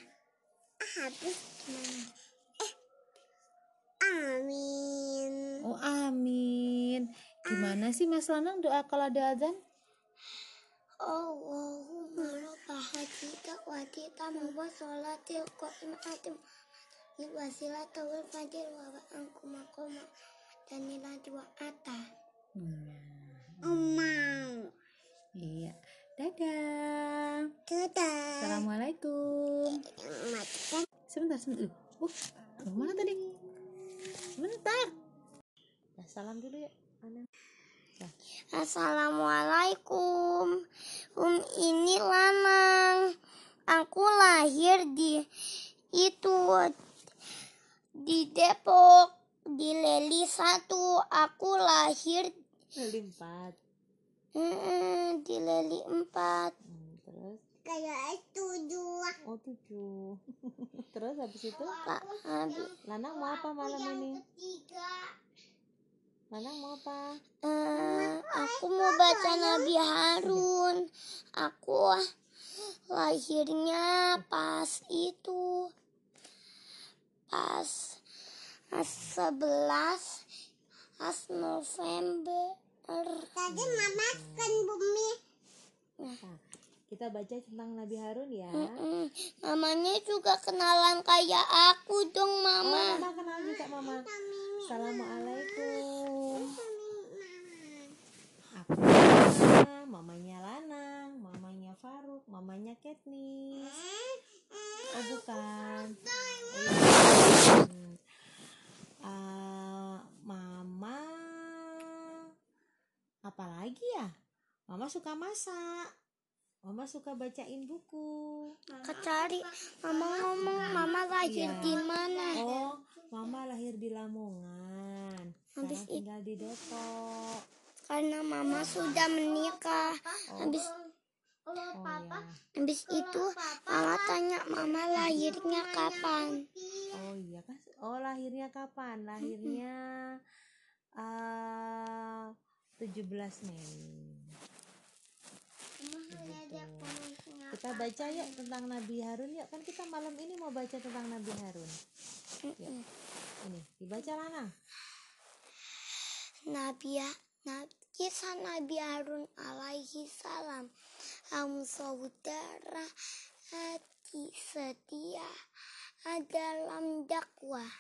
Speaker 1: habis gimana? Eh, amin.
Speaker 2: Oh, amin. Gimana sih Mas Lanang doa kalau ada adzan?
Speaker 1: Allahumma rabba hadika wa tita wa sholatil qaimatim wasilat wal fajr wa ba'anku makoma dan nilai dua ata.
Speaker 2: Hmm,
Speaker 1: Omau.
Speaker 2: iya. Dadah.
Speaker 1: Dadah.
Speaker 2: Assalamualaikum. Sebentar, sebentar. Uh, uh, mana tadi? Sebentar. Nah, salam dulu ya.
Speaker 1: Assalamualaikum. Um ini Lanang. Aku lahir di itu di Depok di Leli satu. Aku lahir
Speaker 2: Limpat.
Speaker 1: mm, di Leli empat.
Speaker 2: Hmm, terus,
Speaker 1: Kayak itu dua.
Speaker 2: oh tujuh. [LAUGHS] terus habis itu,
Speaker 1: Habis.
Speaker 2: Lanang mau apa malam ini? Lanang mau apa?
Speaker 1: Eh, aku mau baca Nabi Harun. Aku lahirnya pas itu pas pas 11 pas November. Tadi mama kan bumi.
Speaker 2: Nah, kita baca tentang Nabi Harun ya.
Speaker 1: Mm-mm. Namanya juga kenalan kayak aku dong
Speaker 2: Oh,
Speaker 1: mama.
Speaker 2: mama kenal juga mama. Assalamualaikum. Aku Mama, mamanya Lanang, mamanya Faruk, mamanya Katniss. Oh bukan. Oh, iya. Ah, mama apa lagi ya? Mama suka masak. Mama suka bacain buku.
Speaker 1: Kecari mama ngomong mama lahir
Speaker 2: Iya.
Speaker 1: di mana?
Speaker 2: Oh, Mama lahir di Lamongan. Sekarang
Speaker 1: Habis itu-
Speaker 2: tinggal di Depok.
Speaker 1: Karena mama sudah menikah. Habis
Speaker 2: Oh ya.
Speaker 1: habis itu mama tanya mama lahirnya kapan?
Speaker 2: Oh iya kan? Oh lahirnya kapan? Lahirnya eh 17 Mei. Kita baca yuk tentang Nabi Harun yuk kan kita malam ini mau baca tentang Nabi Harun. Yuk. Ini dibaca Lana.
Speaker 1: Nabi Nabi kisah Nabi Harun alaihi salam kaum saudara hati setia dalam dakwah.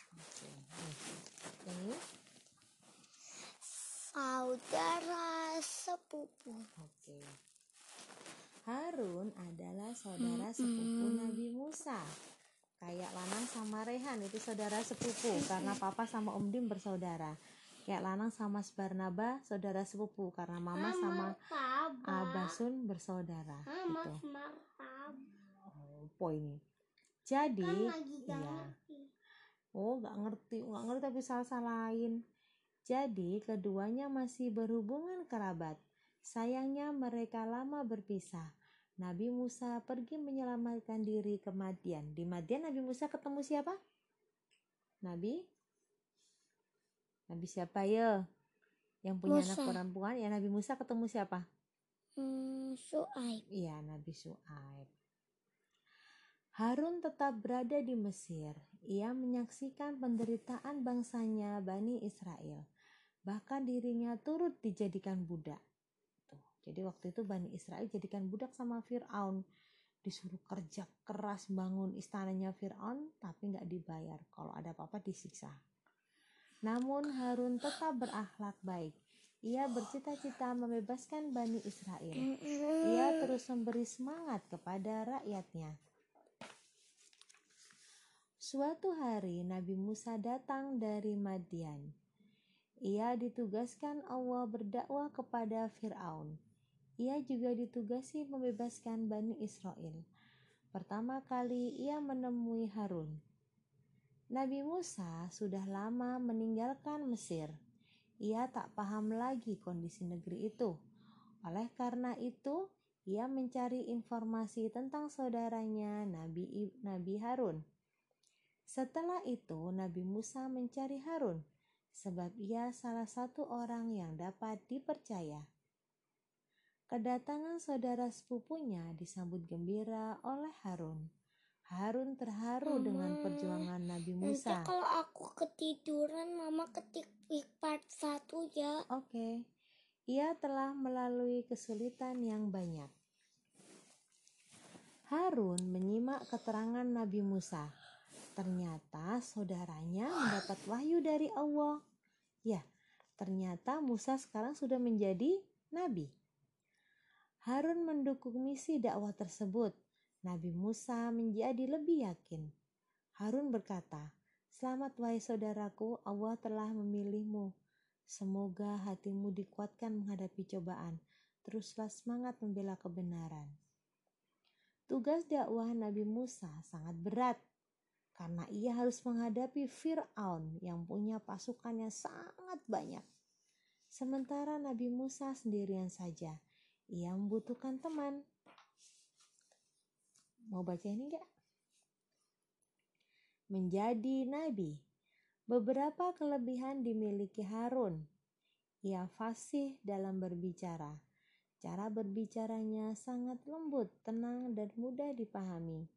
Speaker 2: Ini.
Speaker 1: saudara sepupu
Speaker 2: Oke. Harun adalah saudara sepupu Nabi Musa. Kayak Lanang sama Rehan itu saudara sepupu karena papa sama Om Dim bersaudara. Kayak Lanang sama Barnaba saudara sepupu karena mama sama Abasun bersaudara. Gitu. Oh, poinnya. Jadi, iya. Oh, nggak ngerti, nggak ngerti tapi salah-salahin. Jadi, keduanya masih berhubungan kerabat. Sayangnya mereka lama berpisah. Nabi Musa pergi menyelamatkan diri ke Madian. Di Madian Nabi Musa ketemu siapa? Nabi? Nabi siapa ya? Yang punya anak
Speaker 1: Musa.
Speaker 2: perempuan ya Nabi Musa ketemu siapa?
Speaker 1: hmm, Suaib
Speaker 2: Iya, Nabi Su'aib. Harun tetap berada di Mesir. Ia menyaksikan penderitaan bangsanya Bani Israel. Bahkan dirinya turut dijadikan budak. Jadi waktu itu Bani Israel jadikan budak sama Fir'aun. Disuruh kerja keras bangun istananya Fir'aun, tapi nggak dibayar. Kalau ada apa-apa disiksa. Namun Harun tetap berakhlak baik. Ia bercita-cita membebaskan Bani Israel. Ia terus memberi semangat kepada rakyatnya. Suatu hari Nabi Musa datang dari Madian. Ia ditugaskan Allah berdakwah kepada Firaun. Ia juga ditugasi membebaskan Bani Israel. Pertama kali ia menemui Harun. Nabi Musa sudah lama meninggalkan Mesir. Ia tak paham lagi kondisi negeri itu. Oleh karena itu, ia mencari informasi tentang saudaranya Nabi Nabi Harun. Setelah itu, Nabi Musa mencari Harun, sebab ia salah satu orang yang dapat dipercaya. Kedatangan saudara sepupunya disambut gembira oleh Harun. Harun terharu dengan perjuangan Nabi
Speaker 1: nanti
Speaker 2: Musa.
Speaker 1: kalau aku ketiduran mama ketik part satu ya
Speaker 2: Oke, ia telah melalui kesulitan yang banyak. Harun menyimak keterangan Nabi Musa. Ternyata saudaranya mendapat wahyu dari Allah. Ya, ternyata Musa sekarang sudah menjadi nabi. Harun mendukung misi dakwah tersebut. Nabi Musa menjadi lebih yakin. Harun berkata, Selamat wahai saudaraku, Allah telah memilihmu. Semoga hatimu dikuatkan menghadapi cobaan. Teruslah semangat membela kebenaran. Tugas dakwah Nabi Musa sangat berat karena ia harus menghadapi Firaun yang punya pasukannya sangat banyak. Sementara Nabi Musa sendirian saja, ia membutuhkan teman. Mau baca ini enggak? Menjadi nabi. Beberapa kelebihan dimiliki Harun. Ia fasih dalam berbicara. Cara berbicaranya sangat lembut, tenang, dan mudah dipahami.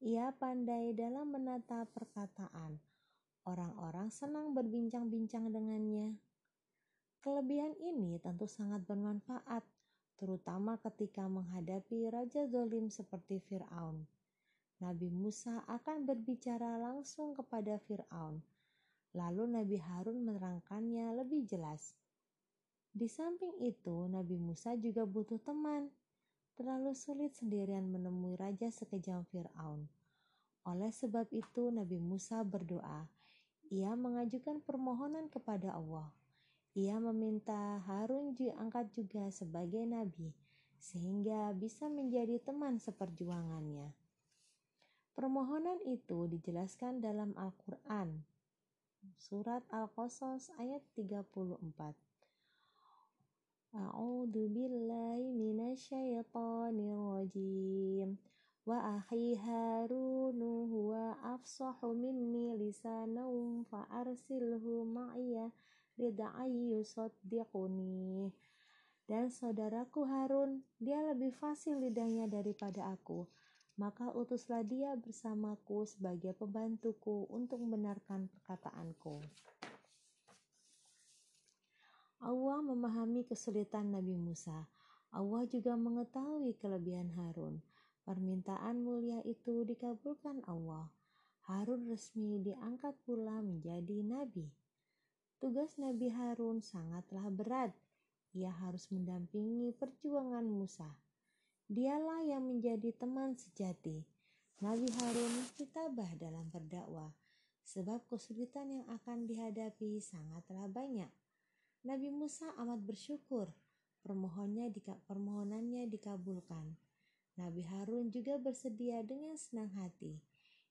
Speaker 2: Ia pandai dalam menata perkataan. Orang-orang senang berbincang-bincang dengannya. Kelebihan ini tentu sangat bermanfaat, terutama ketika menghadapi raja zolim seperti Firaun. Nabi Musa akan berbicara langsung kepada Firaun. Lalu Nabi Harun menerangkannya lebih jelas. Di samping itu, Nabi Musa juga butuh teman. Terlalu sulit sendirian menemui raja sekejam Firaun. Oleh sebab itu, Nabi Musa berdoa. Ia mengajukan permohonan kepada Allah. Ia meminta Harun diangkat juga sebagai nabi, sehingga bisa menjadi teman seperjuangannya. Permohonan itu dijelaskan dalam Al-Quran. Surat Al-Qasas ayat 34. A'udzu billahi minasyaitonir rajim. Wa akhi Harun huwa afsahu minni lisanan fa arsilhu ma'iya rid'ay yusaddiquni. Dan saudaraku Harun, dia lebih fasih lidahnya daripada aku maka utuslah dia bersamaku sebagai pembantuku untuk membenarkan perkataanku. Allah memahami kesulitan Nabi Musa. Allah juga mengetahui kelebihan Harun. Permintaan mulia itu dikabulkan Allah. Harun resmi diangkat pula menjadi nabi. Tugas Nabi Harun sangatlah berat. Ia harus mendampingi perjuangan Musa Dialah yang menjadi teman sejati. Nabi Harun ditabah dalam berdakwah, sebab kesulitan yang akan dihadapi sangatlah banyak. Nabi Musa amat bersyukur permohonnya permohonannya dikabulkan. Nabi Harun juga bersedia dengan senang hati.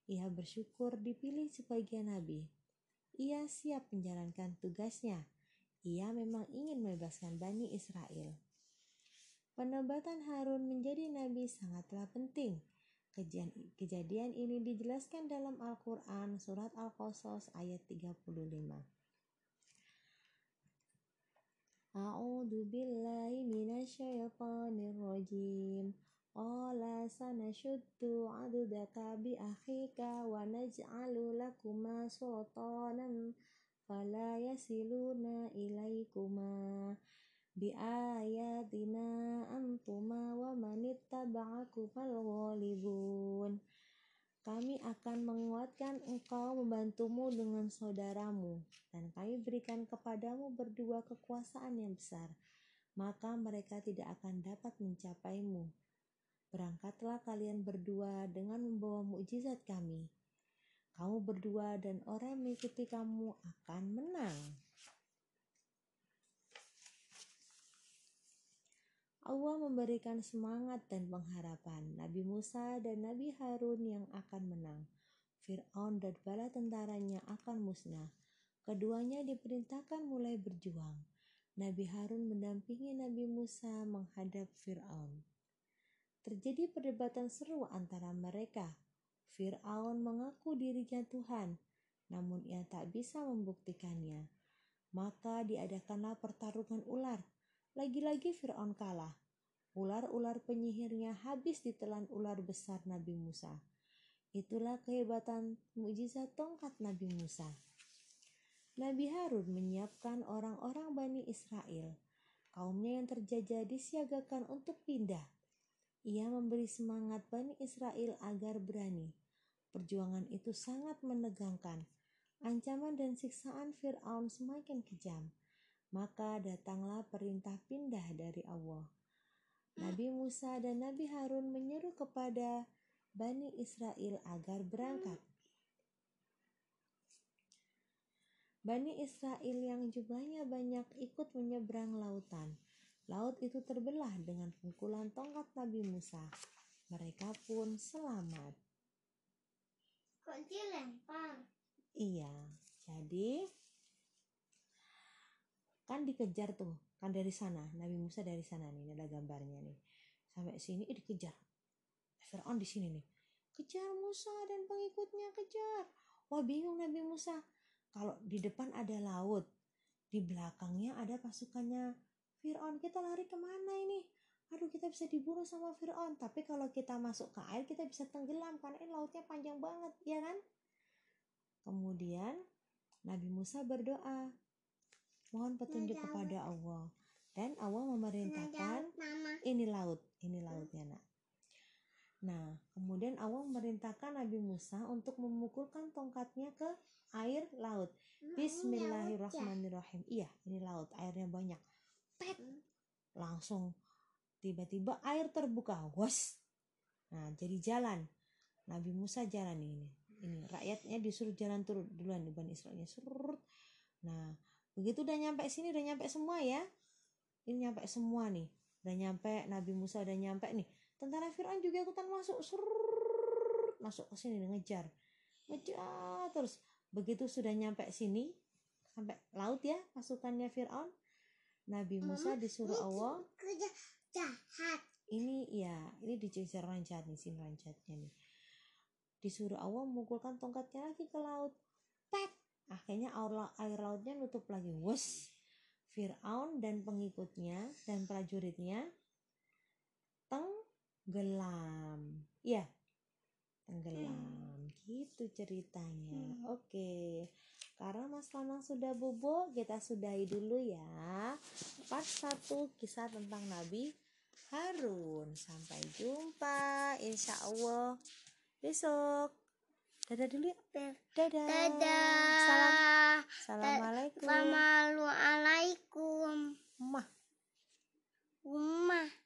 Speaker 2: Ia bersyukur dipilih sebagai nabi. Ia siap menjalankan tugasnya. Ia memang ingin membebaskan Bani Israel. Penobatan Harun menjadi nabi sangatlah penting. Kejadian ini dijelaskan dalam Al-Quran surat Al-Qasas ayat 35. A'udzu billahi minasyaitonir rajim. Qala sanashuddu 'adudaka bi akhika wa naj'alu lakuma sultanan fala yasiluna ilaikuma biayatina antuma wa manittaba'akumal ghalibun kami akan menguatkan engkau membantumu dengan saudaramu dan kami berikan kepadamu berdua kekuasaan yang besar. Maka mereka tidak akan dapat mencapaimu berangkatlah kalian berdua dengan membawa mukjizat kami kamu berdua dan orang yang mengikuti kamu akan menang Allah memberikan semangat dan pengharapan Nabi Musa dan Nabi Harun yang akan menang. Fir'aun dan bala tentaranya akan musnah. Keduanya diperintahkan mulai berjuang. Nabi Harun mendampingi Nabi Musa menghadap Fir'aun. Terjadi perdebatan seru antara mereka. Fir'aun mengaku dirinya Tuhan, namun ia tak bisa membuktikannya. Maka diadakanlah pertarungan ular lagi-lagi Fir'aun kalah. Ular-ular penyihirnya habis ditelan ular besar Nabi Musa. Itulah kehebatan mukjizat tongkat Nabi Musa. Nabi Harun menyiapkan orang-orang Bani Israel. Kaumnya yang terjajah disiagakan untuk pindah. Ia memberi semangat Bani Israel agar berani. Perjuangan itu sangat menegangkan. Ancaman dan siksaan Fir'aun semakin kejam maka datanglah perintah pindah dari Allah. Nabi Musa dan Nabi Harun menyeru kepada Bani Israel agar berangkat. Bani Israel yang jumlahnya banyak ikut menyeberang lautan. Laut itu terbelah dengan pukulan tongkat Nabi Musa. Mereka pun selamat.
Speaker 1: Kok dilempar?
Speaker 2: Iya, jadi kan dikejar tuh kan dari sana. Nabi Musa dari sana nih ini ada gambarnya nih. Sampai sini eh, dikejar. Fir'aun di sini nih. Kejar Musa dan pengikutnya kejar. Wah bingung Nabi Musa. Kalau di depan ada laut di belakangnya ada pasukannya Fir'aun kita lari ke mana ini? Aduh kita bisa dibunuh sama Fir'aun. Tapi kalau kita masuk ke air kita bisa tenggelam karena ini lautnya panjang banget ya kan? Kemudian Nabi Musa berdoa mohon petunjuk kepada Allah. Dan Allah memerintahkan ini laut ini lautnya nak. Nah kemudian Allah memerintahkan Nabi Musa untuk memukulkan tongkatnya ke air laut. Bismillahirrahmanirrahim. Iya ini laut airnya banyak pet. Langsung tiba-tiba air terbuka was. Nah jadi jalan. Nabi Musa jalan ini. Ini rakyatnya disuruh jalan turun duluan di Bani Israelnya. Surut nah begitu udah nyampe sini udah nyampe semua ya. Ini nyampe semua nih. Udah nyampe Nabi Musa udah nyampe nih. Tentara Fir'aun juga ikutan masuk. Surr, masuk ke sini ngejar. Ngejar terus. Begitu sudah nyampe sini sampai laut ya pasukannya Fir'aun Nabi Musa disuruh Allah.
Speaker 1: kerja jahat.
Speaker 2: Ini ya ini dicecer rancat nih sini rancatnya nih. Disuruh Allah memukulkan tongkatnya lagi ke laut. Pet! Akhirnya air, air lautnya nutup lagi. Wes Fir'aun dan pengikutnya dan prajuritnya tenggelam. Ya tenggelam. Gitu ceritanya. Oke karena Mas Lanang sudah bobo, kita sudahi dulu ya. Part 1 kisah tentang Nabi Harun. Sampai jumpa insya Allah besok. Dadah dulu ya. Dadah.
Speaker 1: Dadah. Salam. Assalamualaikum. Assalamualaikum. Mah. Rumah.